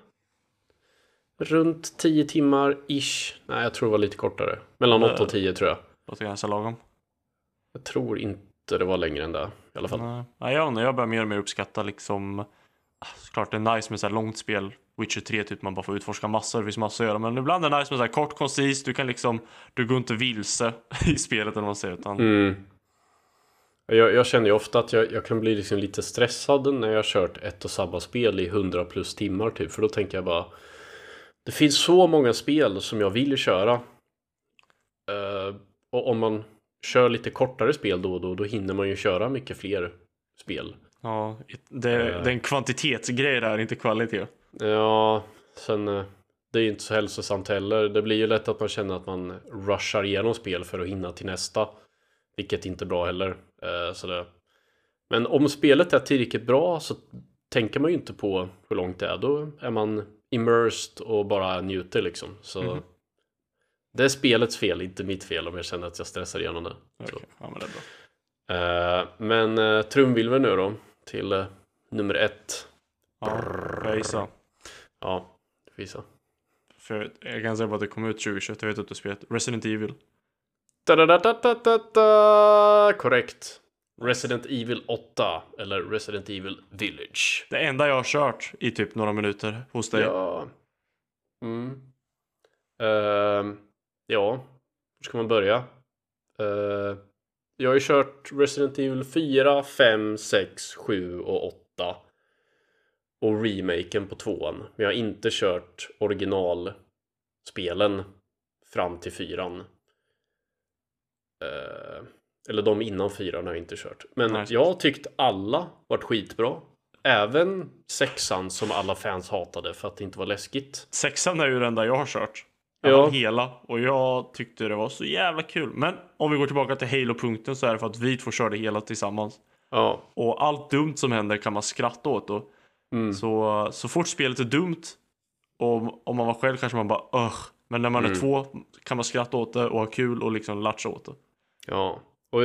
runt 10 timmar ish. Nej, jag tror det var lite kortare. Mellan Eh. 8 och 10 tror jag. Låter ganska lagom. Jag tror inte det var längre än det i alla fall. Nej, jag, inte, jag börjar mer och mer uppskatta liksom Ah, såklart det är nice med så här långt spel Witcher 3 typ man bara får utforska massor, det finns massor att göra Men ibland är det nice med så här kort, koncist, du kan liksom Du går inte vilse [laughs] i spelet eller vad man säger utan Mm. Jag, jag känner ju ofta att jag, jag kan bli liksom lite stressad när jag har kört ett och samma spel i 100 plus timmar typ. För då tänker jag bara Det finns så många spel som jag vill köra. Uh, och om man kör lite kortare spel då och då, då hinner man ju köra mycket fler spel. Ja, det, Eh. det är en kvantitetsgrej där, inte kvalitet Ja, sen eh, det är ju inte så hälsosamt heller. Det blir ju lätt att man känner att man rushar igenom spel för att hinna till nästa. Vilket inte är bra heller. Eh, så det... Men om spelet är tillräckligt bra så tänker man ju inte på hur långt det är. Då är man immersed och bara njuter liksom. Så Mhm. det är spelets fel, inte mitt fel om jag känner att jag stressar igenom det. Okej, ja, men det. Eh, men trumvilver nu då till eh, nummer ett. Ja, jag gissar Ja, visa. För jag kan säga bara att det kom ut 2021, jag vet att du spelat Resident Evil. Korrekt. Resident Evil 8 eller Resident Evil Village. Det enda jag har kört i typ några minuter hos dig Ja. Mm. Ehm, ja, hur ska man börja? Uh, jag har ju kört Resident Evil 4, 5, 6, 7 och 8. Och remaken på tvåan. Men jag har inte kört originalspelen fram till fyran. Eh, eller de innan fyran har jag inte kört. Men Nej. jag har tyckt alla varit skitbra. Även sexan som alla fans hatade för att det inte var läskigt. Sexan är ju den där jag har kört. Ja. Hela. Och jag tyckte det var så jävla kul. Men om vi går tillbaka till Halo-punkten så är det för att vi två körde hela tillsammans. Ja. Och allt dumt som händer kan man skratta åt då. Mm. Så, så fort spelet är dumt och om man var själv kanske man bara öh. Men när man Mm. är två kan man skratta åt det och ha kul och liksom latcha åt det. Ja. Och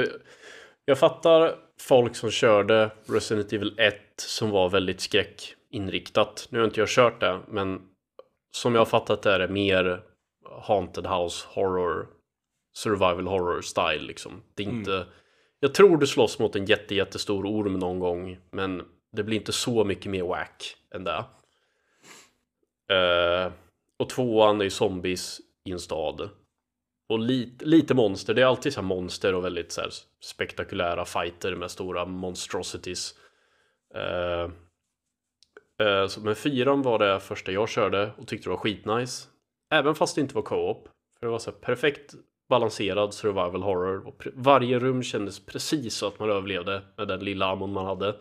jag fattar folk som körde Resident Evil 1 som var väldigt skräckinriktat. Nu har inte jag kört det, men som jag har fattat det är det mer Haunted House Horror Survival Horror style liksom. Det är inte... Jag tror du slåss mot en jätte, jättestor orm någon gång, men det blir inte så mycket mer whack än det. Eh, och tvåan är ju zombies i en stad. Och lite, lite monster, det är alltid så monster och väldigt så spektakulära fighter med stora monstrosities. Eh, så, men fyran var det första jag körde och tyckte det var skitnice. Även fast det inte var co-op. För det var så här perfekt balanserad survival horror. Och varje rum kändes precis så att man överlevde med den lilla ammon man hade.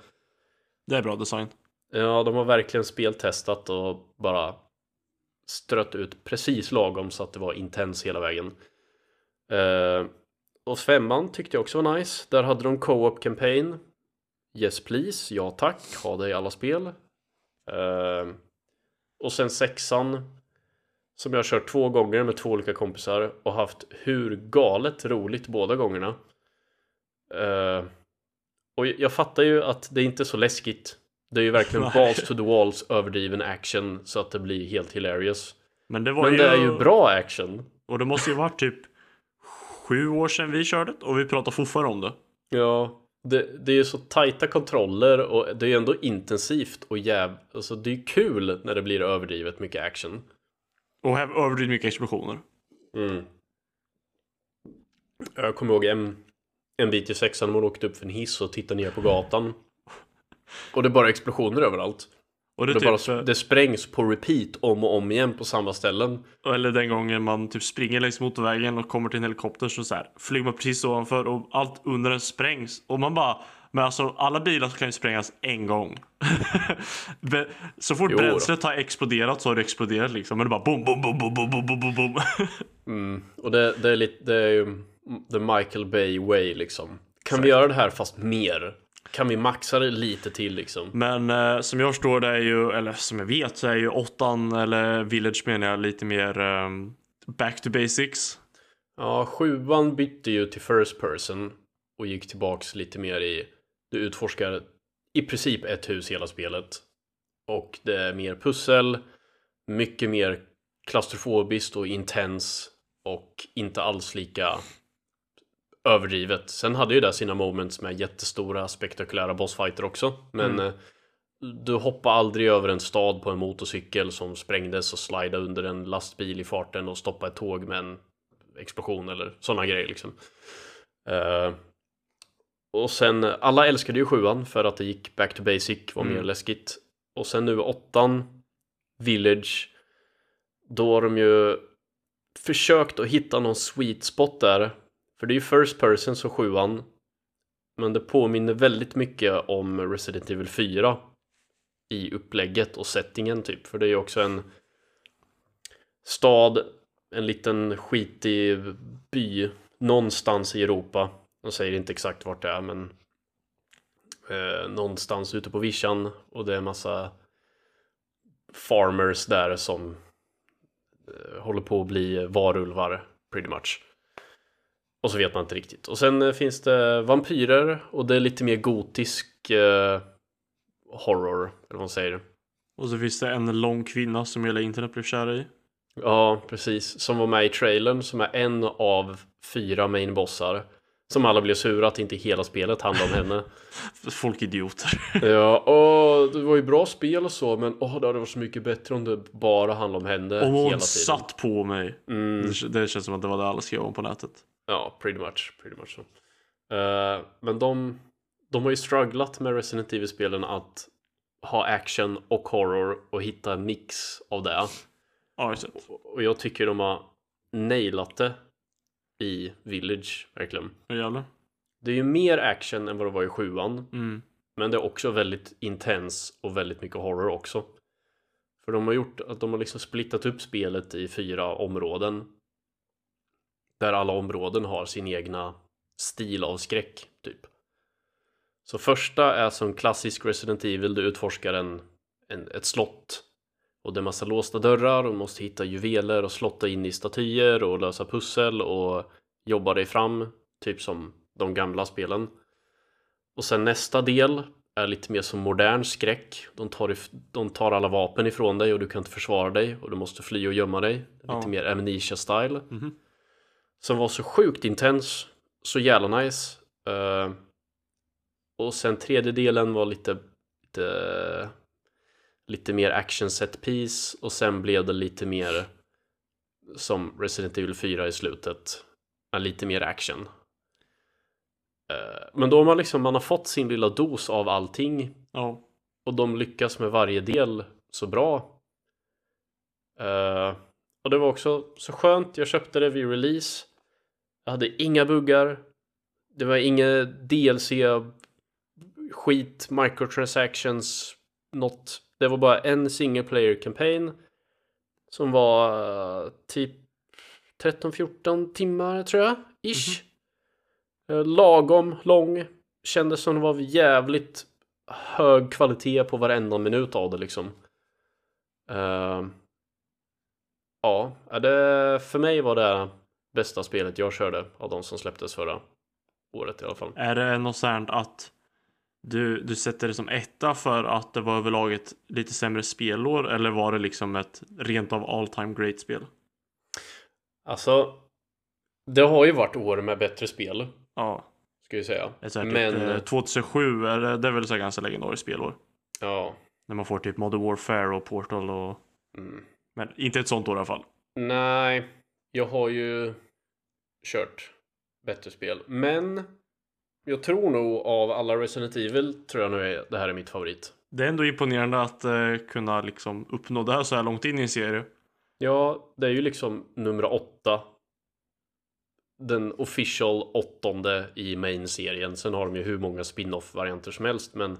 Det är bra design. Ja, de har verkligen speltestat och bara strött ut precis lagom så att det var intens hela vägen. Eh, och femman tyckte jag också var nice. Där hade de co-op campaign. Yes please, ja tack, ha det i alla spel. Eh, och sen sexan som jag har kört två gånger med två olika kompisar och haft hur galet roligt båda gångerna. Eh, och jag fattar ju att det är inte är så läskigt. Det är ju verkligen [laughs] balls to the walls överdriven action så att det blir helt hilarious. Men det var Men ju... det är ju bra action. Och det måste ju varit typ sju år sedan vi körde det och vi pratar fortfarande om det. Ja, det, det är ju så tajta kontroller och det är ju ändå intensivt och jäv... Alltså det är ju kul när det blir överdrivet mycket action. Och här överdrivet mycket explosioner. Mm. Jag kommer ihåg en, en bit i sexan när man åkte upp för en hiss och tittade ner på gatan. Och det är bara explosioner överallt. Och det Det, typ, bara, det sprängs på repeat om och om igen på samma ställen. eller den gången man typ springer längs motorvägen och kommer till en helikopter så, så här, flyger man precis ovanför och allt under den sprängs. Och man bara, men alltså alla bilar kan ju sprängas en gång. [laughs] så fort jo, bränslet har exploderat så har det exploderat liksom. Men det bara boom, boom, boom, boom, boom, boom, boom, boom. [laughs] mm. Och det, det, är lite, det är ju the Michael Bay way liksom. Kan Exakt. vi göra det här fast mer? Kan vi maxa det lite till liksom? Men eh, som jag förstår det är ju, eller som jag vet så är ju åttan eller Village menar jag lite mer eh, back to basics. Ja, sjuan bytte ju till first person och gick tillbaks lite mer i du utforskar i princip ett hus hela spelet. Och det är mer pussel, mycket mer klaustrofobiskt och intens och inte alls lika överdrivet. Sen hade ju det sina moments med jättestora spektakulära bossfighter också. Men eh, du hoppar aldrig över en stad på en motorcykel som sprängdes och slidade under en lastbil i farten och stoppade ett tåg med en explosion eller sådana grejer liksom. Och sen, alla älskade ju sjuan för att det gick back to basic, var mer Mm. läskigt. Och sen nu åttan, Village, då har de ju försökt att hitta någon sweet spot där. För det är ju first person som sjuan. Men det påminner väldigt mycket om Resident Evil 4 i upplägget och settingen typ. För det är ju också en stad, en liten skitig by någonstans i Europa. De säger inte exakt vart det är men eh, någonstans ute på vischan och det är massa farmers där som eh, håller på att bli varulvar pretty much. Och så vet man inte riktigt. Och sen eh, finns det vampyrer och det är lite mer gotisk eh, horror, eller vad man säger. Och så finns det en lång kvinna som hela internet blev kära i. Ja, precis. Som var med i trailern, som är en av fyra mainbossar. Som alla blev sura att inte hela spelet handlar om henne. [laughs] Folk idioter. [laughs] ja, och det var ju bra spel och så, men åh, det hade varit så mycket bättre om det bara handlade om henne Om hela hon tiden. satt på mig. Mm, Det, det känns som att det var det alla skrev om på nätet. ja, pretty much. Pretty much så. Eh, men de, de har ju strugglat med Resident Evil-spelen att ha action och horror och hitta en mix av det. Ja, jag. Och jag tycker de har nailat det i Village, verkligen. Vad jävlar. Det är ju mer action än vad det var i sjuan. Mm. Men det är också väldigt intens och väldigt mycket horror också. För de har gjort att de har liksom splittat upp spelet i fyra områden. Där alla områden har sin egna stil av skräck, typ. Så första är som klassisk Resident Evil, du utforskar en, en, ett slott. Och det är massa låsta dörrar och måste hitta juveler och slotta in i statyer och lösa pussel och jobba dig fram, typ som de gamla spelen. Och sen nästa del är lite mer som modern skräck. De tar, de tar alla vapen ifrån dig och du kan inte försvara dig och du måste fly och gömma dig. Lite Ja. mer amnesia-style. Mhm. Som var så sjukt intens, så jävla nice. Eh, och sen tredje delen var lite, lite, lite mer action set piece och sen blev det lite mer som Resident Evil 4 i slutet. Lite mer action. Eh, Men då har man liksom, man har fått sin lilla dos av allting Ja. och de lyckas med varje del så bra. Eh, och det var också så skönt. Jag köpte det vid release. Jag hade inga buggar. Det var inget DLC skit, microtransactions, något. Det var bara en single player campaign som var eh, typ 13-14 timmar tror jag, ish. Eh, Lagom lång. Kändes som det var jävligt hög kvalitet på varenda minut av det liksom. Ja, ja, det, för mig var det bästa spelet jag körde av de som släpptes förra året i alla fall. Är det något sånt att du, du sätter det som etta för att det var överlag ett lite sämre spelår eller var det liksom ett rent av all time great spel? Alltså, det har ju varit år med bättre spel, Ja, ska vi säga. här Men, typ, eh, 2007 är det, det är väl så ganska legendariskt spelår. ja. När man får typ Modern Warfare och Portal och... Mm. Men inte ett sånt år i alla fall. Nej, jag har ju kört bättre spel. Men jag tror nog av alla Resident Evil tror jag nu är, det här är mitt favorit. det är ändå imponerande att eh, kunna liksom uppnå det här så här långt in i en serie. Ja, det är ju liksom nummer åtta. Den official åttonde i main-serien. Sen har de ju hur många spin-off varianter som helst, men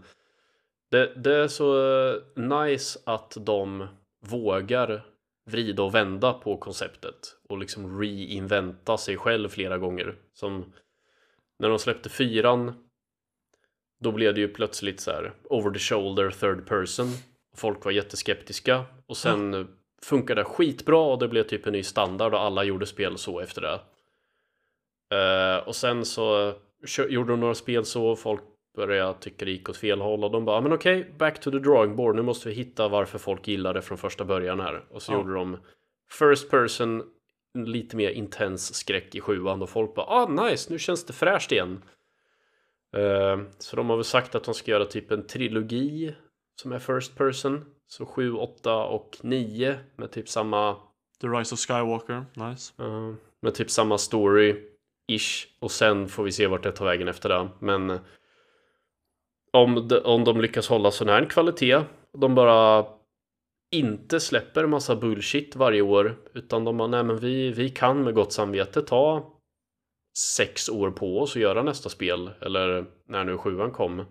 det, det är så eh, nice att de vågar vrida och vända på konceptet och liksom reinventa sig själv flera gånger. Som när de släppte fyran då blev det ju plötsligt så här over the shoulder third person. Folk var jätteskeptiska och sen mm. funkade det skitbra och det blev typ en ny standard och alla gjorde spel så efter det. Uh, och sen så gjorde de några spel så och folk började tycka det gick åt fel håll och de bara men okej, okay, back to the drawing board. Nu måste vi hitta varför folk gillar det från första början här. Och så ja. gjorde de first person lite mer intens skräck i sjuan och folk bara ah nice, nu känns det fräscht igen. Uh, så de har väl sagt att de ska göra typ en trilogi som är first person. Så 7, 8 och 9 med typ samma The Rise of Skywalker, nice. Uh, med typ samma story ish och sen får vi se vart det tar vägen efter det. Men om de, om de lyckas hålla sån här kvalitet, de bara inte släpper massa bullshit varje år utan de bara, nej men vi, vi kan med gott samvete ta sex år på oss att göra nästa spel eller när nu sjuan kom. Uh,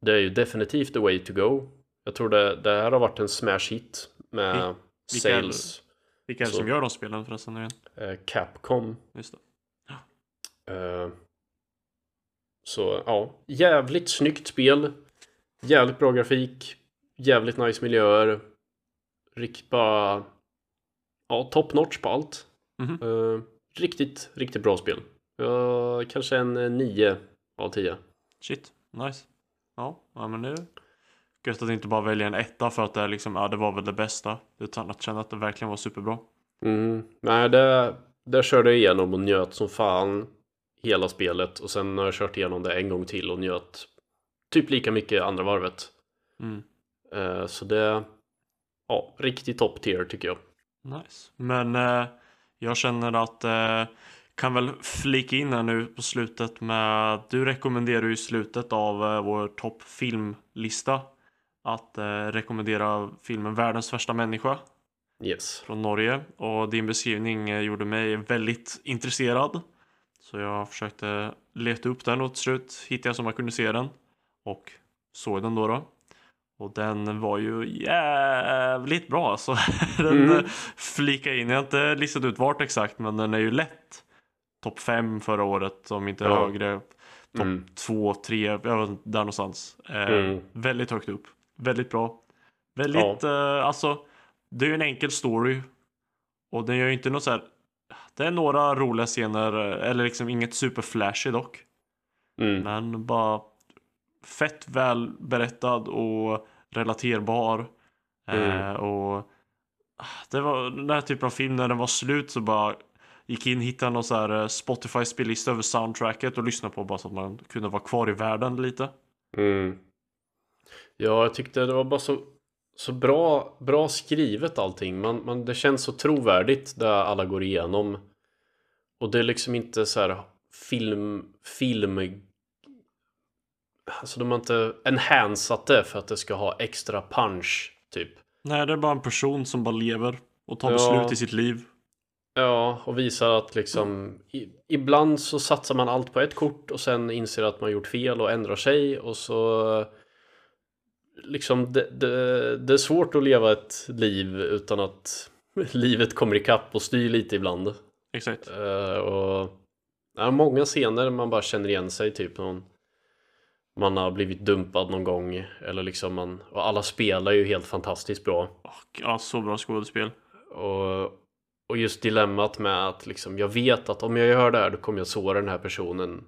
det är ju definitivt the way to go. Jag tror det, det här har varit en smash hit med vilka sales. vilka är det som gör de spelen förresten? Uh, Capcom. Just det. Uh, så ja, jävligt snyggt spel. Jävligt bra grafik. Jävligt nice miljöer. Riktigt bara... Ja, top notch på allt. Mm -hmm. uh, riktigt, riktigt bra spel. Uh, kanske en 9 av 10. Shit, nice. Ja, ja men det gött att inte bara välja en etta för att det, är liksom, ja, det var väl det bästa. Utan att känna att det verkligen var superbra. Mm. Nej, det, det körde jag igenom och njöt som fan hela spelet och sen har jag kört igenom det en gång till och njöt typ lika mycket andra varvet. Mm. Uh, så det, ja, riktigt top tier tycker jag. Nice. Men uh, jag känner att uh, kan väl flika in här nu på slutet med du rekommenderar ju i slutet av vår toppfilmlista att rekommendera filmen Världens värsta människa. Yes. Från Norge och din beskrivning gjorde mig väldigt intresserad. Så jag försökte leta upp den och till slut hittade jag som man kunde se den. Och såg den då. då. Och den var ju jävligt bra alltså. [laughs] den mm. flika in. Jag har inte listat ut vart exakt men den är ju lätt topp 5 förra året om inte ja. högre. Topp 2, 3, där någonstans. Eh, mm. Väldigt högt upp. Väldigt bra. Väldigt, ja. eh, alltså det är ju en enkel story. Och den gör ju inte något så här det är några roliga scener, eller liksom inget superflashy dock. Mm. Men bara fett väl berättad och relaterbar. Mm. Eh, och ah, det var den här typen av film när den var slut så bara gick in, hittade någon så här eh, Spotify spellista över soundtracket och lyssnade på bara så att man kunde vara kvar i världen lite. Mm. Ja, jag tyckte det var bara så så bra, bra skrivet allting. Man, man, det känns så trovärdigt där alla går igenom. Och det är liksom inte så här film, film... Alltså de har inte enhansat det för att det ska ha extra punch, typ. Nej, det är bara en person som bara lever och tar ja. beslut i sitt liv. Ja, och visar att liksom i, ibland så satsar man allt på ett kort och sen inser att man gjort fel och ändrar sig och så liksom det, det, det, är svårt att leva ett liv utan att [laughs] livet kommer ikapp och styr lite ibland. Exakt. Uh, och ja, många scener man bara känner igen sig, typ någon man har blivit dumpad någon gång eller liksom man, och alla spelar ju helt fantastiskt bra. Ja, så bra skådespel. Och, och just dilemmat med att liksom, jag vet att om jag gör det här då kommer jag såra den här personen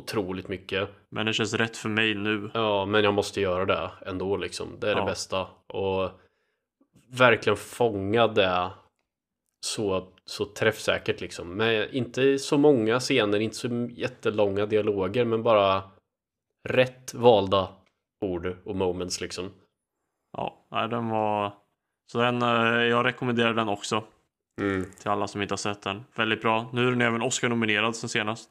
otroligt mycket. Men det känns rätt för mig nu. Ja, men jag måste göra det ändå liksom. Det är ja. det bästa. Och verkligen fånga det så, så träffsäkert liksom. Med inte så många scener, inte så jättelånga dialoger, men bara rätt valda ord och moments liksom. Ja, nej, den var... Så den, eh, jag rekommenderar den också. Mm. Till alla som inte har sett den. Väldigt bra. Nu är den även Oscar-nominerad sen senast.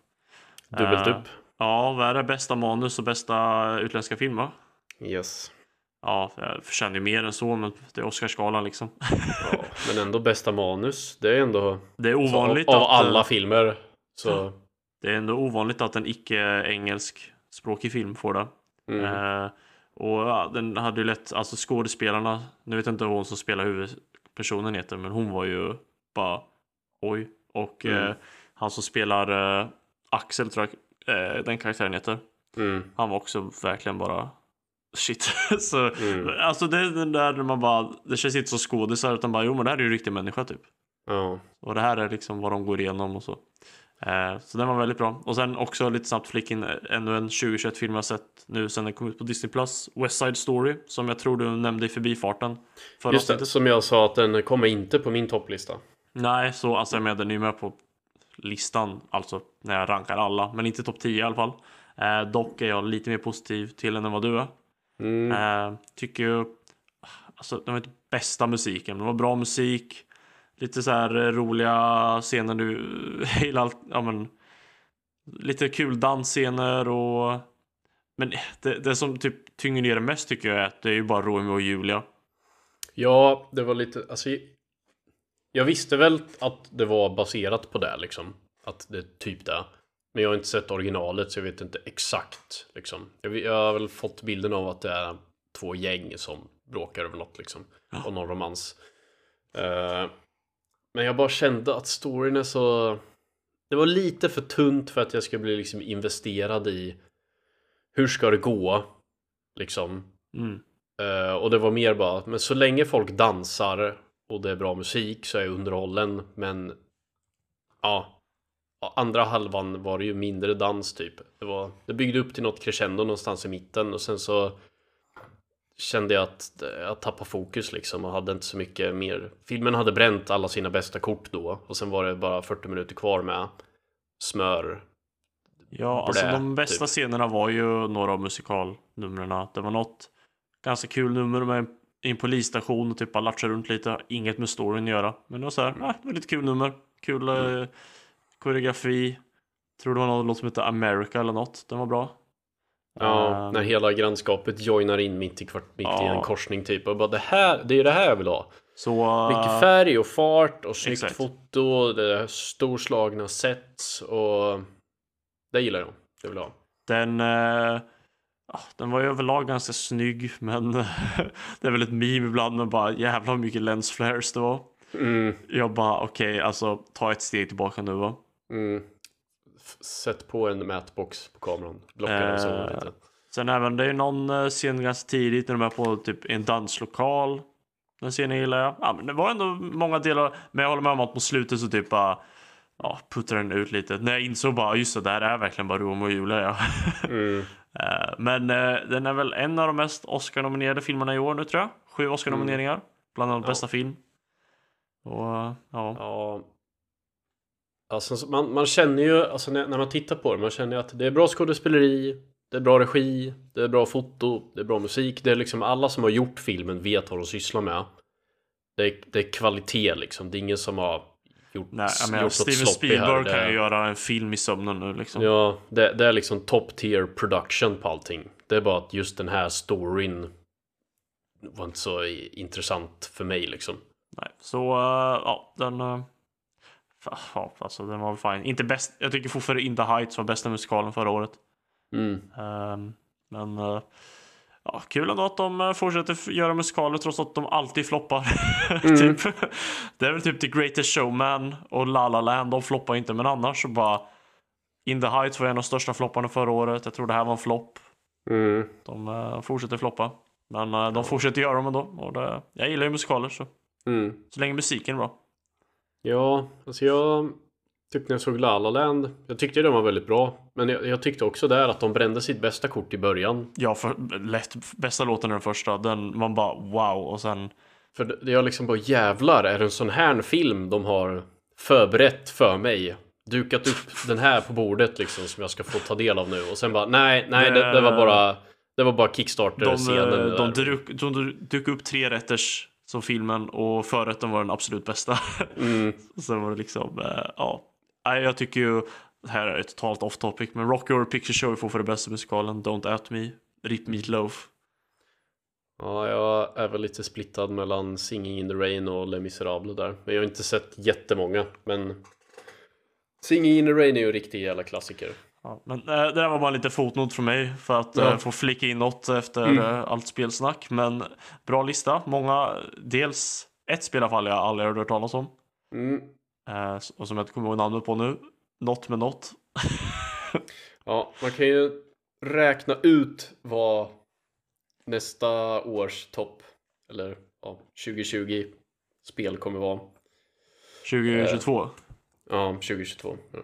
Dubbelt uh, upp. Ja, vad är det? Bästa manus och bästa utländska film va? Yes. Ja, jag förtjänar ju mer än så, men det är Oscarsgalan liksom. Ja, men ändå bästa manus. Det är ändå Det är ovanligt av, av att, eh, alla filmer. Så Det är ändå ovanligt att en icke-engelsk språkig film får det. mm. Eh, och ja, den hade ju lätt, alltså skådespelarna, nu vet jag inte vad hon som spelar huvudpersonen heter, men hon var ju bara oj. Och Mm. eh, han som spelar eh, Axel tror jag eh, den karaktären heter, Mm. han var också verkligen bara shit. [laughs] Så, Mm. Alltså det är den där man bara, det känns inte som skådisar utan bara jo men det här är ju en riktig människa typ. Ja. Och det här är liksom vad de går igenom och så. Eh, så den var väldigt bra. Och sen också lite snabbt flick in eh, ännu en 2021-film jag sett nu sen den kom ut på Disney Plus. West Side Story, som jag tror du nämnde i förbifarten. Förra Just det, som jag sa att den kommer inte på min topplista. Nej, så alltså jag menar den är ju med på listan, alltså när jag rankar alla, men inte topp 10 i alla fall. Eh, dock är jag lite mer positiv till den än vad du är. Mm. Eh, tycker ju, alltså det var inte bästa musiken, men det var bra musik. Lite så här eh, roliga scener nu, [laughs] hela ja men. Lite kul dansscener och men det, det som typ tynger ner det mest tycker jag är att det är ju bara Romeo och Julia. Ja, det var lite, alltså Jag visste väl att det var baserat på det liksom. Att det är typ det. Men jag har inte sett originalet så jag vet inte exakt liksom. Jag, jag har väl fått bilden av att det är två gäng som bråkar över något liksom. Ja. Och någon romans. Eh, men jag bara kände att storyn är så... Det var lite för tunt för att jag ska bli liksom investerad i hur ska det gå? Liksom. Mm. Eh, och det var mer bara, men så länge folk dansar och det är bra musik så är jag underhållen. Men ja, andra halvan var det ju mindre dans typ. Det, var, det byggde upp till något crescendo någonstans i mitten och sen så kände jag att jag tappade fokus liksom och hade inte så mycket mer. Filmen hade bränt alla sina bästa kort då och sen var det bara 40 minuter kvar med smör. Ja, alltså Blä, de bästa typ. scenerna var ju några av musikalnumren. Det var något ganska kul nummer med en polisstation och typ bara latcha runt lite. Inget med storyn att göra. Men det var så här, ah, det var lite kul nummer. Kul Mm. eh, koreografi. Tror det var någon låt som hette America eller något. Den var bra. Ja, Eh, när hela grannskapet joinar in mitt i, kvart, mitt i en Ja. korsning typ och bara det här, det är det här jag vill ha. så, Mycket färg och fart och snyggt exakt. foto, det storslagna sets och det gillar jag. Det vill jag ha. Den, eh, ja, den var ju överlag ganska snygg. Men [laughs] det är väl ett meme ibland. Men bara jävlar hur mycket lens flares det var. Mm, Jag bara okej, alltså ta ett steg tillbaka nu va. mm. Sätt på en mätbox på kameran. Blocka den så Eh, lite. Sen även, det är någon eh, scen ganska tidigt när de är på typ en danslokal. Den scenen gillar jag. Ja, men det var ändå många delar. Men jag håller med om att på slutet så typ bara ja, puttar den ut lite. När jag insåg bara just det, det här är verkligen bara Romeo och Julia. Ja. Mm. [laughs] Eh, men den är väl en av de mest Oscar-nominerade filmerna i år nu tror jag. Sju Oscar-nomineringar. Bland annat Ja. bästa film. Och ja. Ja. Alltså, så man, man känner ju, alltså när, när man tittar på det, man känner ju att det är bra skådespeleri, det är bra regi, det är bra foto, det är bra musik. Det är liksom alla som har gjort filmen vet vad de sysslar med. Det är, det är kvalitet liksom. Det är ingen som har gjort, Nej, menar, gjort något Steven Spielberg kan ju göra en film i sömnen nu liksom. Ja, det, det är liksom top tier production på allting. Det är bara att just den här storyn var inte så intressant för mig liksom. Nej, så eh, ja, den... Uh, ja, alltså den var väl fine. Inte bäst. Jag tycker fortfarande In the Heights var bästa musikalen förra året. Mm. Ehm, men eh, ja, kul ändå att de eh, fortsätter göra musikaler trots att de alltid floppar. [laughs] Mm. typ. Det är väl typ The Greatest Showman och La La Land. De floppar inte, men annars så bara In the Heights var en av de största flopparna förra året. Jag tror det här var en flopp. Mm. De eh, fortsätter floppa. Men eh, de fortsätter göra dem ändå. Och det, jag gillar ju musikaler så, Mm. så länge musiken är bra. Ja, alltså jag tyckte när jag såg La La Land, jag tyckte den var väldigt bra. Men jag, jag tyckte också där att de brände sitt bästa kort i början. Ja, för, lätt bästa låten är den första. Den, man bara wow och sen För jag liksom bara jävlar, är det en sån här film de har förberett för mig? Dukat upp den här på bordet liksom som jag ska få ta del av nu och sen bara nej, nej det, det var bara Det var bara de, Kickstarter-scenen eh, de, där. duk, de duk upp tre rätters som filmen och förrätten var den absolut bästa. Mm, [laughs] Sen var det liksom, eh, ja. Jag tycker ju det här är ett totalt off topic, men Rocky Horror Picture Show får för det bästa musikalen, Don't At Me, RIP Meatloaf. Ja, jag är väl lite splittad mellan Singing in the Rain och Les Misérables där. Men jag har inte sett jättemånga. Men Singing in the Rain är ju en riktig jävla klassiker. Ja, men eh, det där var bara lite fotnot från mig för att Ja. eh, få flika in något efter Mm. eh, allt spelsnack. Men bra lista. Många, dels ett spel i alla fall jag aldrig hört talas om. Mm. Eh, och som jag inte kommer ihåg namnet på nu. Något med något. [laughs] Ja, man kan ju räkna ut vad nästa års topp, eller ja, 2020 spel kommer vara. 2022. Ja, 2022. Ja.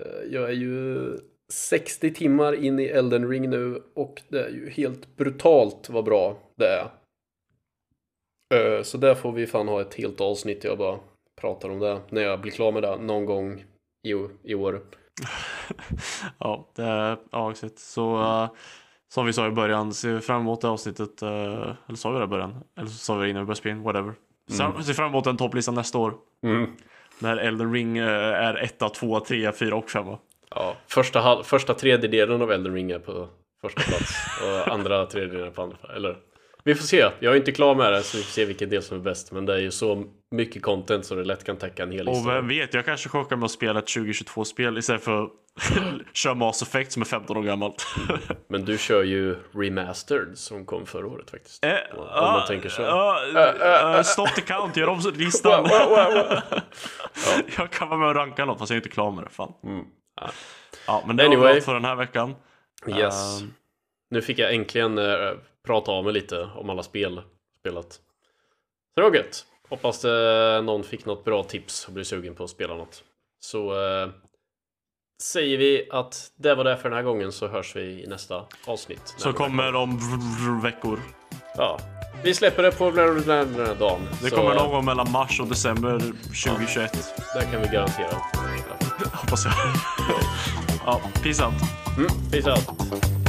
Eh, Jag är ju 60 timmar in i Elden Ring nu och det är ju helt brutalt vad bra det är. Eh, Så där får vi fan ha ett helt avsnitt jag bara pratar om det när jag blir klar med det någon gång i, i år. [laughs] Ja, det är ja, exakt. Så eh, som vi sa i början, vi fram emot det avsnittet. eh, eller sa vi det i början? Eller så sa vi det innan vi började spela in, whatever. Mm. Ser fram emot en topplista nästa år. Mm. När Elden Ring eh, är etta, tvåa, trea, fyra och femma. Ja, första, första tredjedelen av Elden Ring är på första plats och andra tredjedelen på andra. Eller vi får se. Jag är inte klar med det så vi får se vilken del som är bäst. Men det är ju så mycket content så det lätt kan täcka en hel Och lista. vem vet, jag kanske chockar med att spela ett 2022-spel istället för att [laughs] köra Mass Effect som är 15 år gammalt. [laughs] Men du kör ju Remastered som kom förra året faktiskt. Eh, Om ah, man tänker så. ah, eh, stop the count, gör om listan. [laughs] jag kan vara med och ranka något fast jag är inte klar med det. Fan. Mm. Ja, men det var Anyway. allt för den här veckan. Yes. Ehm, Nu fick jag äntligen eh, prata av mig lite om alla spel spelat. Så det var gött. Hoppas eh, någon fick något bra tips och blir sugen på att spela något. Så eh, säger vi att det var det för den här gången så hörs vi i nästa avsnitt. så kommer om veckor. Ja. Vi släpper det på den här dagen. Det kommer någon gång mellan mars och december 2021. Det kan vi garantera. [laughs] Hoppas jag. [laughs] ja, peace out. Mm, peace out.